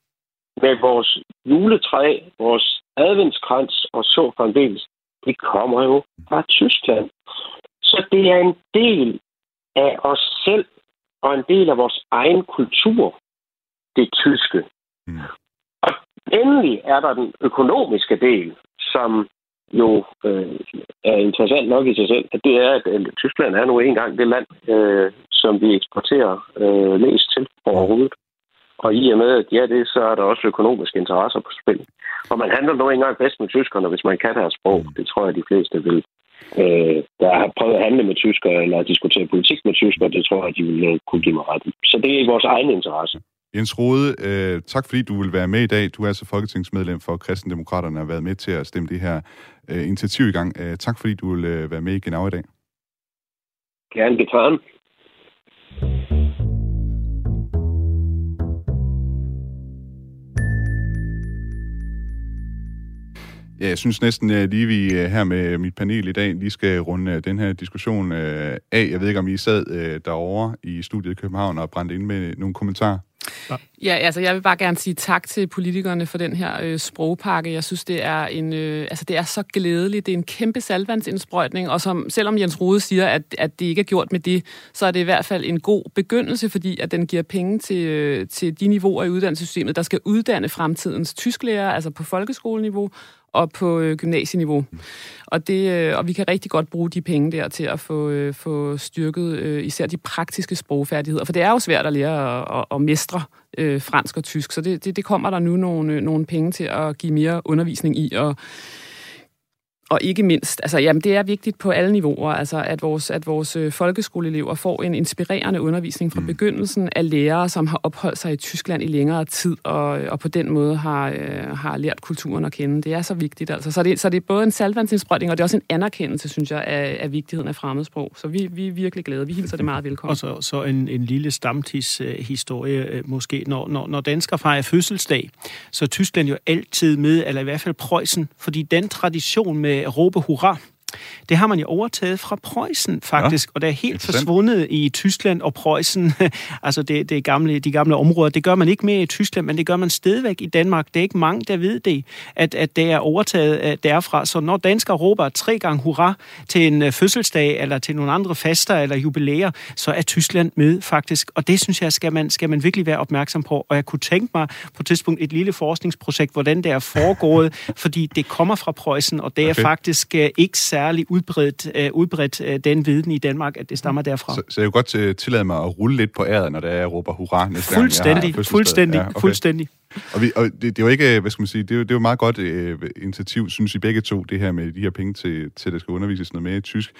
med vores juletræ, vores adventskrans og så fremdeles, det kommer jo fra Tyskland. Så det er en del af os selv og en del af vores egen kultur, det tyske. Mm. Og endelig er der den økonomiske del, som jo øh, er interessant nok i sig selv, at det er, at øh, Tyskland er nu engang det land, øh, som vi eksporterer øh, mest til overhovedet. Og i og med, at ja, det, så er der også økonomiske interesser på spil. Og man handler nu engang bedst med tyskerne, hvis man kan deres sprog. Det tror jeg, de fleste vil. Øh, der har prøvet at handle med tyskere eller diskutere politik med tyskere, det tror jeg, de vil kunne give mig ret i. Så det er i vores egen interesse. Jens Rode, øh, tak fordi du vil være med i dag. Du er altså folketingsmedlem for Kristendemokraterne og har været med til at stemme det her øh, initiativ i gang. Øh, tak fordi du vil øh, være med i Genau i dag. Gerne getan. Ja, jeg synes næsten lige, vi her med mit panel i dag lige skal runde den her diskussion af. Jeg ved ikke, om I sad derovre i studiet i København og brændte ind med nogle kommentarer? Ja, altså jeg vil bare gerne sige tak til politikerne for den her øh, sprogpakke. Jeg synes, det er en, øh, altså det er så glædeligt. Det er en kæmpe salvandsindsprøjtning, og som, selvom Jens Rode siger, at, at det ikke er gjort med det, så er det i hvert fald en god begyndelse, fordi at den giver penge til, øh, til de niveauer i uddannelsessystemet, der skal uddanne fremtidens tysklærer, altså på folkeskoleniveau, og på øh, gymnasieniveau. Og, det, øh, og vi kan rigtig godt bruge de penge der til at få, øh, få styrket øh, især de praktiske sprogfærdigheder. For det er jo svært at lære at, at, at mestre øh, fransk og tysk, så det, det, det kommer der nu nogle, nogle penge til at give mere undervisning i. Og, og ikke mindst, altså jamen, det er vigtigt på alle niveauer, altså at vores, at vores øh, folkeskoleelever får en inspirerende undervisning fra mm. begyndelsen af lærere, som har opholdt sig i Tyskland i længere tid, og, og på den måde har, øh, har lært kulturen at kende. Det er så vigtigt. Altså. Så, det, så det er både en salvandsindsprøjtning, og det er også en anerkendelse, synes jeg, af, af vigtigheden af fremmedsprog. Så vi, vi er virkelig glade. Vi hilser det meget velkommen. Og så, så en, en lille stamtidshistorie øh, måske. Når, når, når danskere fejrer fødselsdag, så er Tyskland jo altid med, eller i hvert fald Preussen, fordi den tradition med Øh, råbe hurra, det har man jo overtaget fra Preussen, faktisk, ja, og det er helt forsvundet i Tyskland og Preussen, altså det, det gamle, de gamle områder. Det gør man ikke mere i Tyskland, men det gør man stadigvæk i Danmark. Det er ikke mange, der ved det, at, at det er overtaget derfra. Så når danskere råber tre gange hurra til en øh, fødselsdag, eller til nogle andre fester eller jubilæer, så er Tyskland med, faktisk. Og det synes jeg, skal man, skal man virkelig være opmærksom på. Og jeg kunne tænke mig på et tidspunkt et lille forskningsprojekt, hvordan det er foregået, fordi det kommer fra Preussen, og det er okay. faktisk øh, ikke særlig særlig udbredt, uh, udbredt uh, den viden i Danmark, at det stammer derfra. Så, så jeg vil godt uh, tillade mig at rulle lidt på æret, når der er, jeg råber hurra næste fuldstændig, gang, Fuldstændig, ja, okay. fuldstændig. Og, vi, og det, det er jo ikke, hvad skal man sige, det er jo, det er jo meget godt uh, initiativ, synes I begge to, det her med de her penge til, til at der skal undervises noget mere i tysk.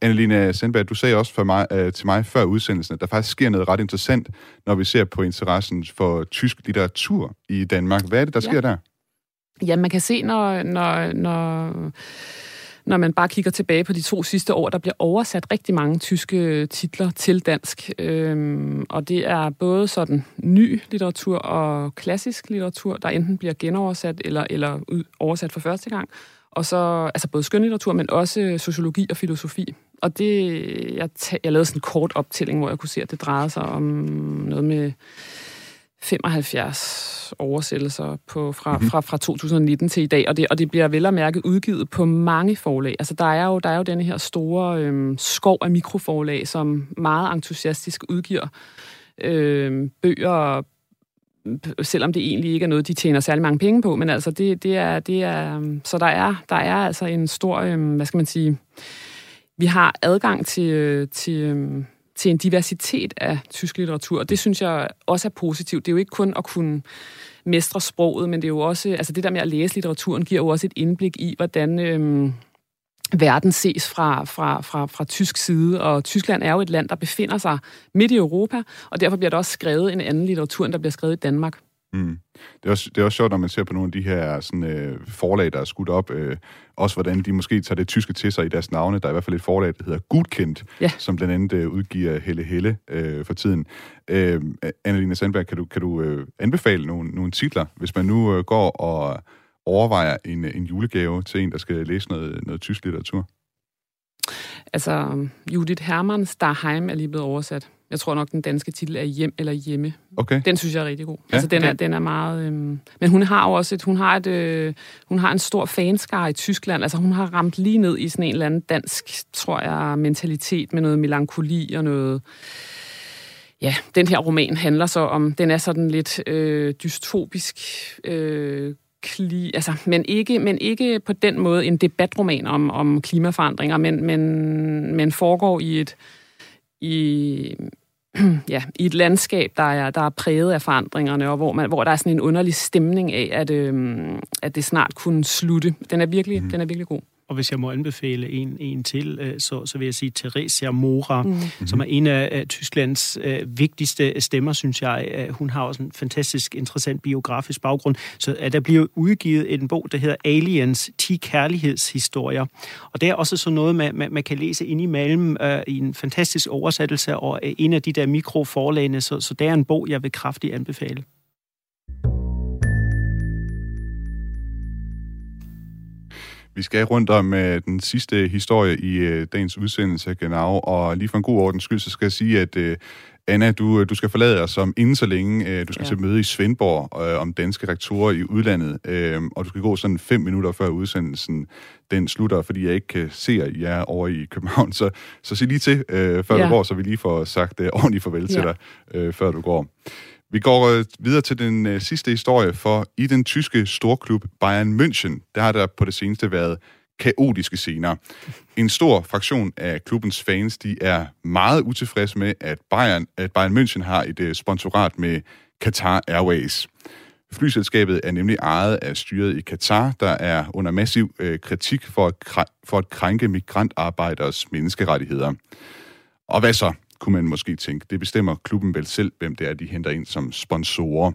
Annelina Sandberg, du sagde også for mig, uh, til mig før udsendelsen, at der faktisk sker noget ret interessant, når vi ser på interessen for tysk litteratur i Danmark. Hvad er det, der sker der? Ja, man kan se, når, når, når når man bare kigger tilbage på de to sidste år, der bliver oversat rigtig mange tyske øh, titler til dansk. Øhm, og det er både sådan ny litteratur og klassisk litteratur, der enten bliver genoversat eller, eller oversat for første gang. Og så altså både skønlitteratur, men også øh, sociologi og filosofi. Og det, jeg, jeg lavede sådan en kort optælling, hvor jeg kunne se, at det drejede sig om noget med 75 oversættelser på, fra, mm-hmm. fra, fra 2019 til i dag, og det, og det bliver vel at mærke udgivet på mange forlag. Altså, der er jo, der er jo denne her store øhm, skov af mikroforlag, som meget entusiastisk udgiver øhm, bøger, selvom det egentlig ikke er noget, de tjener særlig mange penge på, men altså, det, det er, det er, øhm, så der er, der er altså en stor, øhm, hvad skal man sige, vi har adgang til, øh, til øhm, til en diversitet af tysk litteratur. Og det synes jeg også er positivt. Det er jo ikke kun at kunne mestre sproget, men det er jo også, altså det der med at læse litteraturen giver jo også et indblik i, hvordan øhm, verden ses fra, fra, fra, fra tysk side. Og Tyskland er jo et land, der befinder sig midt i Europa, og derfor bliver der også skrevet en anden litteratur, end der bliver skrevet i Danmark. Mm. Det, er også, det er også sjovt, når man ser på nogle af de her sådan, øh, forlag, der er skudt op, øh, også hvordan de måske tager det tyske til sig i deres navne. Der er i hvert fald et forlag, der hedder Gudkendt, ja. som blandt andet øh, udgiver Helle Helle øh, for tiden. Øh, Annelina Sandberg, kan du, kan du øh, anbefale nogle, nogle titler, hvis man nu øh, går og overvejer en, en julegave til en, der skal læse noget, noget tysk litteratur? Altså, Judith Hermans Darheim er lige blevet oversat. Jeg tror nok, den danske titel er Hjem eller Hjemme. Okay. Den synes jeg er rigtig god. Ja, altså, den, okay. er, den er meget... Øhm, men hun har jo også et, hun har et, øh, hun har en stor fanskare i Tyskland. Altså, hun har ramt lige ned i sådan en eller anden dansk, tror jeg, mentalitet med noget melankoli og noget... Ja, den her roman handler så om... Den er sådan lidt øh, dystopisk... Øh, kli, altså, men, ikke, men ikke på den måde en debatroman om, om klimaforandringer, men, men, men foregår i et i, ja, i et landskab, der er, der er præget af forandringerne, og hvor, man, hvor der er sådan en underlig stemning af, at, øhm, at det snart kunne slutte. Den er virkelig, mm. den er virkelig god. Og hvis jeg må anbefale en, en til, øh, så, så vil jeg sige Theresia Mora, mm. som er en af Tysklands uh, vigtigste stemmer, synes jeg. Uh, hun har også en fantastisk interessant biografisk baggrund. Så uh, der bliver udgivet en bog, der hedder Aliens, 10 kærlighedshistorier. Og det er også sådan noget, man, man, man kan læse ind imellem uh, i en fantastisk oversættelse og uh, en af de der mikroforlagene. Så, så det er en bog, jeg vil kraftigt anbefale. Vi skal rundt om uh, den sidste historie i uh, dagens udsendelse Genau, og lige for en god ordens skyld, så skal jeg sige, at uh, Anna, du, du skal forlade os om inden så længe. Du skal ja. til møde i Svendborg øh, om danske rektorer i udlandet, øh, og du skal gå sådan fem minutter før udsendelsen den slutter, fordi jeg ikke kan se jer over i København. Så, så sig lige til, øh, før ja. du går, så vi lige får sagt øh, ordentligt farvel ja. til dig, øh, før du går. Vi går øh, videre til den øh, sidste historie, for i den tyske storklub Bayern München, der har der på det seneste været kaotiske scener. En stor fraktion af klubbens fans, de er meget utilfredse med, at Bayern, at Bayern München har et øh, sponsorat med Qatar Airways. Flyselskabet er nemlig ejet af styret i Katar, der er under massiv øh, kritik for at, for at krænke migrantarbejderes menneskerettigheder. Og hvad så, kunne man måske tænke. Det bestemmer klubben vel selv, hvem det er, de henter ind som sponsorer.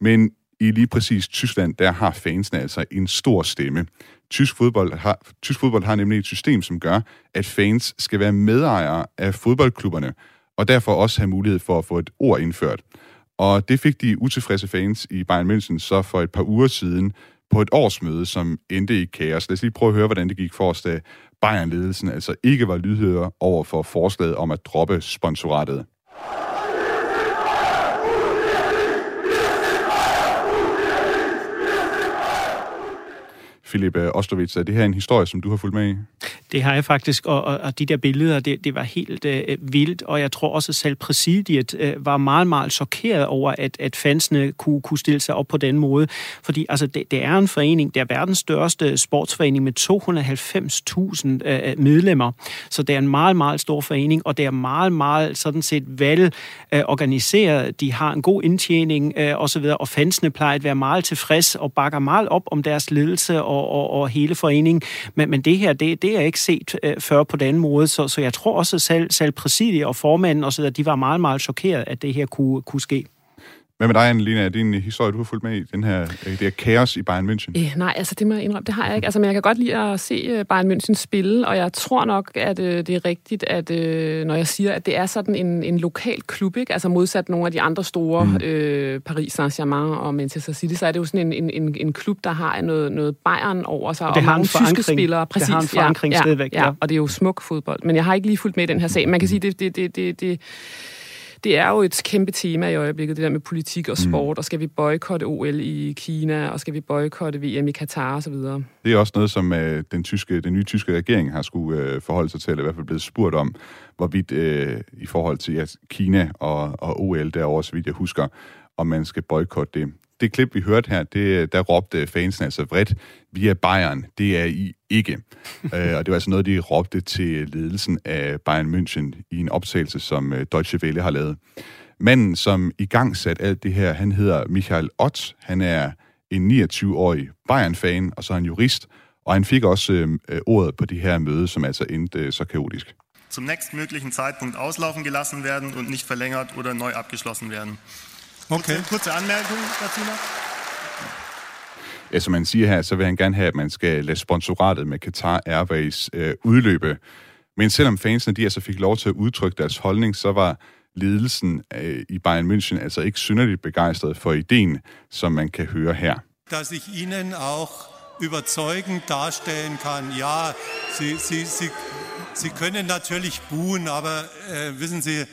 Men i lige præcis Tyskland, der har fansene altså en stor stemme. Tysk fodbold, har, tysk fodbold har nemlig et system, som gør, at fans skal være medejere af fodboldklubberne, og derfor også have mulighed for at få et ord indført. Og det fik de utilfredse fans i Bayern München så for et par uger siden på et årsmøde, som endte i kaos. Lad os lige prøve at høre, hvordan det gik for os, da Bayern-ledelsen altså ikke var lydhører over for forslaget om at droppe sponsoratet. Philip øh, Ostrovits, er det her en historie, som du har fulgt med i? Det har jeg faktisk, og, og, og de der billeder, det, det var helt øh, vildt, og jeg tror også, at selv præsidiet øh, var meget, meget chokeret over, at, at fansene kunne, kunne stille sig op på den måde. Fordi altså, det, det er en forening, det er verdens største sportsforening med 290.000 øh, øh, medlemmer, så det er en meget, meget stor forening, og det er meget, meget sådan set vel øh, organiseret. De har en god indtjening øh, osv., og fansene plejer at være meget tilfreds og bakker meget op om deres ledelse og, og, og hele foreningen. Men, men det her, det, det er ikke set øh, før på den måde, så, så jeg tror også, at selv, selv præsidiet og formanden og så de var meget, meget chokeret, at det her kunne, kunne ske. Hvad med dig, Annelina? Er det en historie, du har fulgt med i, den her, øh, det her kaos i Bayern München? Eh, nej, altså det må jeg indrømme, det har jeg ikke. Altså, men jeg kan godt lide at se øh, Bayern München spille, og jeg tror nok, at øh, det er rigtigt, at øh, når jeg siger, at det er sådan en, en lokal klub, ikke? altså modsat nogle af de andre store, mm. øh, Paris Saint-Germain og Manchester City, så er det jo sådan en, en, en klub, der har noget, noget Bayern over sig, og, det og mange tyske spillere. Præcis, det har en forankring ja, stadigvæk, ja, ja. og det er jo smuk fodbold. Men jeg har ikke lige fulgt med i den her sag. Man kan sige, det, det, det, det, det det er jo et kæmpe tema i øjeblikket, det der med politik og mm. sport, mm. og skal vi boykotte OL i Kina, og skal vi boykotte VM i Katar osv. Det er også noget, som øh, den, tyske, den nye tyske regering har skulle øh, forholde sig til, eller i hvert fald blevet spurgt om, hvorvidt øh, i forhold til ja, Kina og, og OL derovre, så vidt jeg husker, om man skal boykotte det det klip, vi hørte her, det, der råbte fansen altså vredt, vi er Bayern, det er I ikke. øh, og det var altså noget, de råbte til ledelsen af Bayern München i en optagelse, som uh, Deutsche Welle har lavet. Manden, som i gang satte alt det her, han hedder Michael Ott. Han er en 29-årig Bayern-fan, og så er han jurist, og han fik også øh, ordet på det her møde, som altså endte øh, så kaotisk. Zum nächstmöglichen Zeitpunkt auslaufen gelassen werden und nicht verlängert oder neu abgeschlossen werden. Okay. Kurze, kurze Anmerkung dazu noch. Ja, som man siger her, så vil han gerne have, at man skal lade sponsoratet med Qatar Airways øh, udløbe. Men selvom fansene de altså fik lov til at udtrykke deres holdning, så var ledelsen øh, i Bayern München altså ikke synderligt begejstret for ideen, som man kan høre her. Dass ich Ihnen auch überzeugend darstellen kann, ja, Sie, Sie, Sie, Sie können natürlich buhen, aber äh, wissen Sie,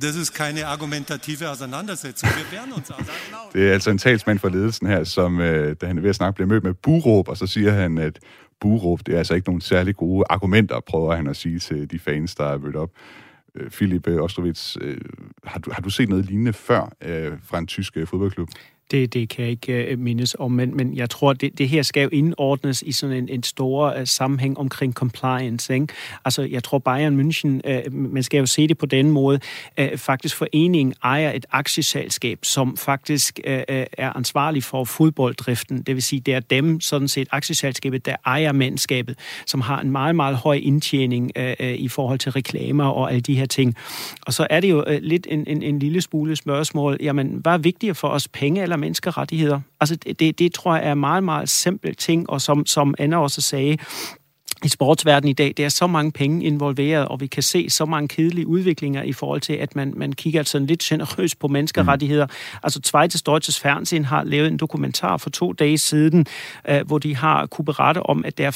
Das ist keine argumentative Auseinandersetzung. Wir werden uns also Det er altså en talsmand for ledelsen her, som, øh, da han er ved at snakke, bliver mødt med buråb, og så siger han, at buråb, det er altså ikke nogen særlig gode argumenter, prøver han at sige til de fans, der er mødt op. Øh, Philip øh, Ostrovits, har, du, har du set noget lignende før fra en tysk fodboldklub? Det, det kan jeg ikke uh, mindes om, men, men jeg tror, det, det her skal jo indordnes i sådan en, en stor øh, sammenhæng omkring compliance. Ikke? Altså, jeg tror, Bayern München, øh, man skal jo se det på den måde, faktisk foreningen ejer et aktieselskab, som faktisk er ansvarlig for fodbolddriften. Det vil sige, det er dem, sådan set aktieselskabet, der ejer mandskabet, som har en meget, meget høj indtjening i forhold til reklamer og alle de her ting. Og så er det jo lidt en, en, en lille smule spørgsmål, jamen, hvad er vigtigere for os, penge eller menneskerettigheder. Altså, det, det, det tror jeg er meget, meget simpelt ting, og som, som Anna også sagde, i sportsverdenen i dag, der er så mange penge involveret, og vi kan se så mange kedelige udviklinger i forhold til, at man, man kigger sådan lidt generøst på menneskerettigheder. Mm. Altså, Zweites Deutsches Fernsehen har lavet en dokumentar for to dage siden, uh, hvor de har kunne berette om, at der er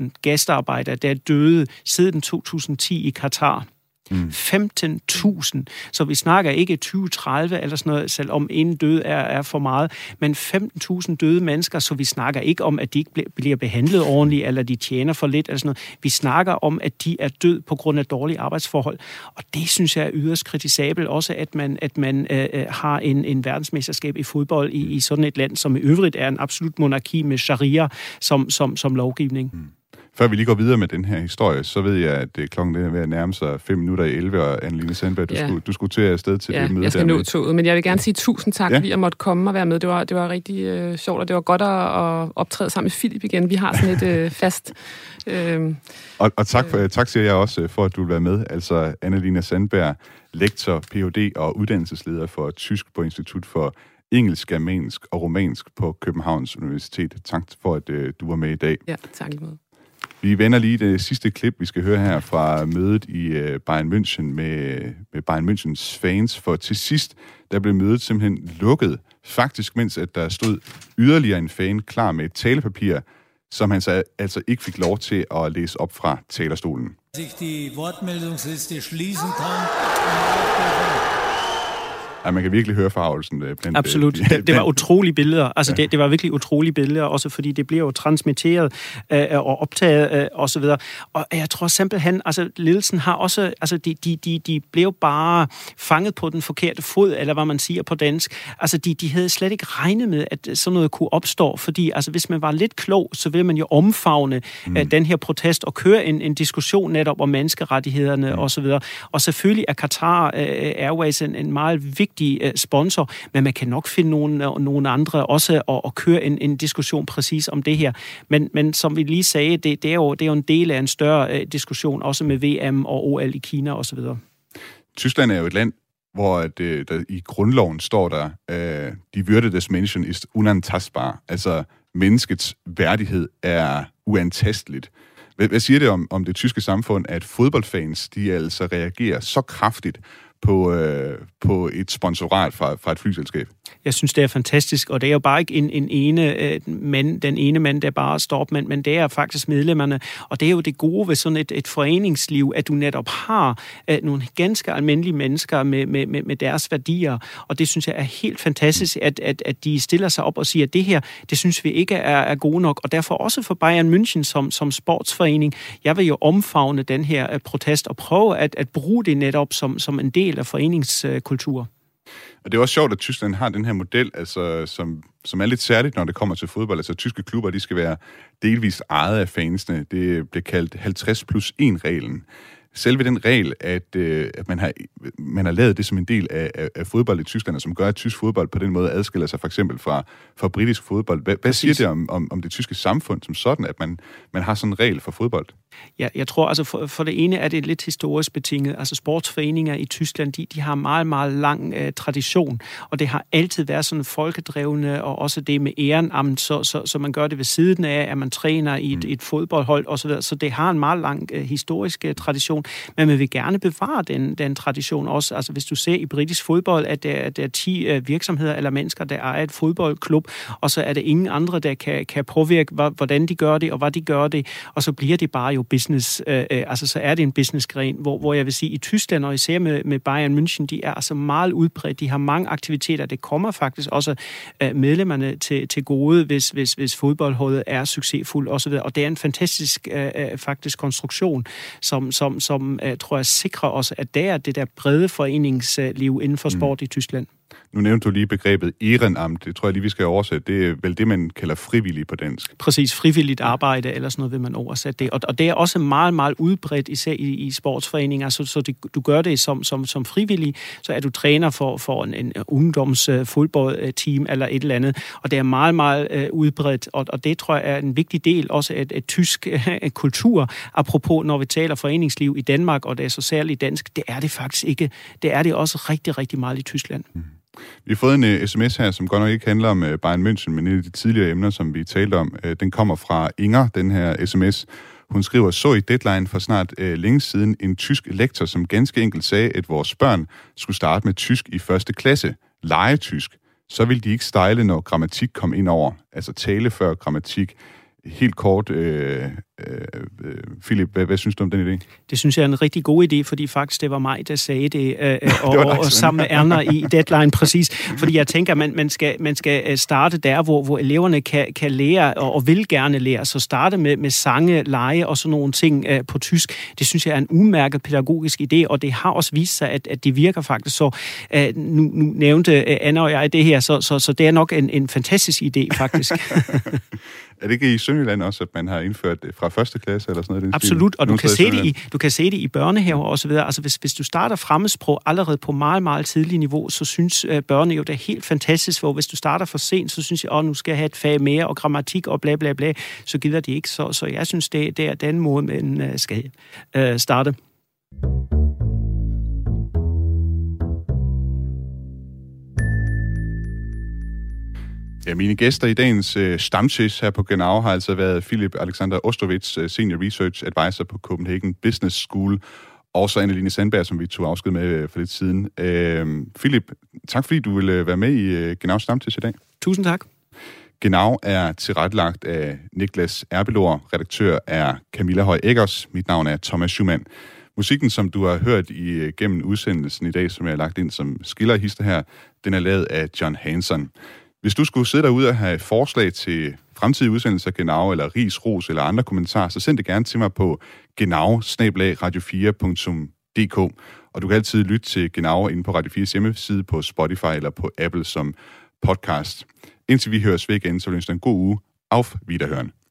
15.000 gæstearbejdere, der er døde siden 2010 i Katar. Mm. 15.000. Så vi snakker ikke 2030 eller sådan noget, selvom en død er, er for meget, men 15.000 døde mennesker, så vi snakker ikke om, at de ikke bliver behandlet ordentligt, eller de tjener for lidt, eller sådan noget. Vi snakker om, at de er død på grund af dårlige arbejdsforhold. Og det synes jeg er yderst kritisabelt, også at man, at man øh, øh har en, en verdensmesterskab i fodbold i, i sådan et land, som i øvrigt er en absolut monarki med sharia som, som, som lovgivning. Mm. Før vi lige går videre med den her historie, så ved jeg, at det klokken er ved at nærme sig 5 minutter i 11, og Anne-Line Sandberg, du, ja. skulle, du skulle til afsted til ja, det møde jeg skal nå toget, men jeg vil gerne sige tusind tak, ja. fordi jeg måtte komme og være med. Det var, det var rigtig øh, sjovt, og det var godt at, at optræde sammen med Philip igen. Vi har sådan et øh, fast... Øh, og, og tak, for, øh, tak siger jeg også for, at du vil være med. Altså, Anne-Line Sandberg, lektor, Ph.D. og uddannelsesleder for Tysk på Institut for engelsk, germansk og romansk på Københavns Universitet. Tak for, at øh, du var med i dag. Ja, tak lige måde. Vi vender lige det sidste klip, vi skal høre her fra mødet i øh, Bayern München med, med Bayern Münchens fans, for til sidst, der blev mødet simpelthen lukket, faktisk mens at der stod yderligere en fan klar med et talepapir, som han så altså ikke fik lov til at læse op fra talerstolen. Sich die Wortmeldungsliste schließen kann, Ja, man kan virkelig høre farvelsen. Øh, blandt, Absolut. Øh, det, det var utrolige billeder. Altså, ja. det, det var virkelig utrolige billeder, også fordi det bliver jo transmitteret øh, og optaget øh, og så videre. Og jeg tror simpelthen, altså, ledelsen har også, altså, de, de, de, de blev bare fanget på den forkerte fod, eller hvad man siger på dansk. Altså, de, de havde slet ikke regnet med, at sådan noget kunne opstå, fordi altså, hvis man var lidt klog, så ville man jo omfavne mm. øh, den her protest og køre en, en diskussion netop om menneskerettighederne mm. og så videre. Og selvfølgelig er Qatar øh, Airways en, en meget vigtig vigtig øh, sponsor, men man kan nok finde nogle, øh, nogle andre også og, og køre en, en diskussion præcis om det her. Men, men som vi lige sagde, det, det, er, jo, det er jo en del af en større øh, diskussion, også med VM og OL i Kina osv. Tyskland er jo et land, hvor at, øh, der, i grundloven står der, øh, de Würde des Menschen ist unantastbar. Altså, menneskets værdighed er uantasteligt. Hvad, hvad siger det om, om det tyske samfund, at fodboldfans, de altså reagerer så kraftigt på, øh, på et sponsorat fra, fra et flyselskab. Jeg synes, det er fantastisk, og det er jo bare ikke en, en ene øh, mand, den ene mand, der bare står op, men, men det er faktisk medlemmerne, og det er jo det gode ved sådan et, et foreningsliv, at du netop har øh, nogle ganske almindelige mennesker med, med, med, med deres værdier, og det synes jeg er helt fantastisk, at, at, at de stiller sig op og siger, at det her, det synes vi ikke er, er gode nok, og derfor også for Bayern München som, som sportsforening, jeg vil jo omfavne den her øh, protest og prøve at, at bruge det netop som, som en del af foreningskultur. Og det er også sjovt, at Tyskland har den her model, altså, som, som er lidt særligt, når det kommer til fodbold. Altså, tyske klubber, de skal være delvist ejet af fansene. Det bliver kaldt 50 plus 1-reglen selve den regel, at, øh, at man, har, man har lavet det som en del af, af, af fodbold i Tyskland, som gør, at tysk fodbold på den måde adskiller sig for eksempel fra, fra britisk fodbold. Hvad, hvad siger det om, om, om det tyske samfund som sådan, at man, man har sådan en regel for fodbold? Ja, jeg tror altså, for, for det ene er det lidt historisk betinget. Altså sportsforeninger i Tyskland, de, de har meget, meget lang øh, tradition, og det har altid været sådan folkedrevne, og også det med ærenamt, så, så, så man gør det ved siden af, at man træner i et, mm. et fodboldhold osv., så, så det har en meget lang øh, historisk øh, tradition men man vil gerne bevare den, den tradition også. Altså hvis du ser i britisk fodbold, at der, der er 10 øh, virksomheder eller mennesker, der ejer et fodboldklub, og så er der ingen andre, der kan, kan påvirke, hvordan de gør det, og hvad de gør det, og så bliver det bare jo business, øh, øh altså så er det en businessgren, hvor, hvor jeg vil sige, i Tyskland, og især med, med Bayern München, de er altså meget udbredt, de har mange aktiviteter, det kommer faktisk også øh, medlemmerne til, til gode, hvis, hvis, hvis fodboldholdet er succesfuldt osv., og det er en fantastisk øh, øh faktisk konstruktion, som, som, som som uh, tror jeg sikrer os, at der er det der brede foreningsliv inden for sport mm. i Tyskland. Nu nævnte du lige begrebet ehrenamt. Det tror jeg lige, vi skal oversætte. Det er vel det, man kalder frivillig på dansk. Præcis, frivilligt arbejde, eller sådan noget vil man oversætte det. Og, og det er også meget, meget udbredt, især i, i sportsforeninger. Så, så det, du gør det som, som, som frivillig, så er du træner for, for en, en ungdomsfodboldteam uh, eller et eller andet. Og det er meget, meget uh, udbredt. Og, og det tror jeg er en vigtig del også af et tysk uh, kultur. Apropos, når vi taler foreningsliv i Danmark, og det er så særligt dansk, det er det faktisk ikke. Det er det også rigtig, rigtig meget i Tyskland. Mm. Vi har fået en øh, uh, sms her, som godt nok ikke handler om uh, Bayern München, men et af de tidligere emner, som vi talte om. Uh, den kommer fra Inger, den her sms. Hun skriver, så i Deadline for snart uh, længe siden en tysk lektor, som ganske enkelt sagde, at vores børn skulle starte med tysk i første klasse. Legetysk. Så ville de ikke stejle, når grammatik kom ind over. Altså tale før grammatik helt kort, øh, øh, øh, Philip, hvad, hvad synes du om den idé? Det synes jeg er en rigtig god idé, fordi faktisk det var mig, der sagde det, øh, øh og, det og sammen med Erna i deadline præcis. Fordi jeg tænker, man, man, skal, man skal øh, starte der, hvor, hvor eleverne kan, kan lære og, og vil gerne lære. Så starte med, med sange, lege og sådan nogle ting øh, på tysk. Det synes jeg er en umærket pædagogisk idé, og det har også vist sig, at, at det virker faktisk. Så øh, nu, nu nævnte Anna og jeg det her, så, så, så det er nok en, en fantastisk idé faktisk. Er det ikke i Sønderjylland også, at man har indført det fra første klasse eller sådan noget? Absolut, og du kan, se det i, du kan se det i børnehaver og så videre. Altså hvis, hvis du starter fremmedsprog allerede på meget, meget tidlig niveau, så synes uh, børne jo, det er helt fantastisk, hvor hvis du starter for sent, så synes jeg, åh, nu skal jeg have et fag mere, og grammatik og bla bla bla, så gider de ikke. Så, så jeg synes, det, det er den måde, man uh, skal uh, starte. Ja, mine gæster i dagens øh, stamtisch her på Genau har altså været Philip Alexander Ostrovits, øh, Senior Research Advisor på Copenhagen Business School, og så Anneline Sandberg, som vi tog afsked med øh, for lidt siden. Øh, Philip, tak fordi du ville øh, være med i øh, Genau Stamtisch i dag. Tusind tak. Genau er tilrettelagt af Niklas Erbelor, redaktør er Camilla Høj Eggers, mit navn er Thomas Schumann. Musikken, som du har hørt i, gennem udsendelsen i dag, som jeg har lagt ind som skillerhister her, den er lavet af John Hanson. Hvis du skulle sidde derude og have forslag til fremtidige udsendelser af Genau, eller ris, ros eller andre kommentarer, så send det gerne til mig på genau radio4.dk. Og du kan altid lytte til Genau inde på Radio 4's hjemmeside på Spotify eller på Apple som podcast. Indtil vi høres ved igen, så vil jeg en god uge. Auf Wiederhören.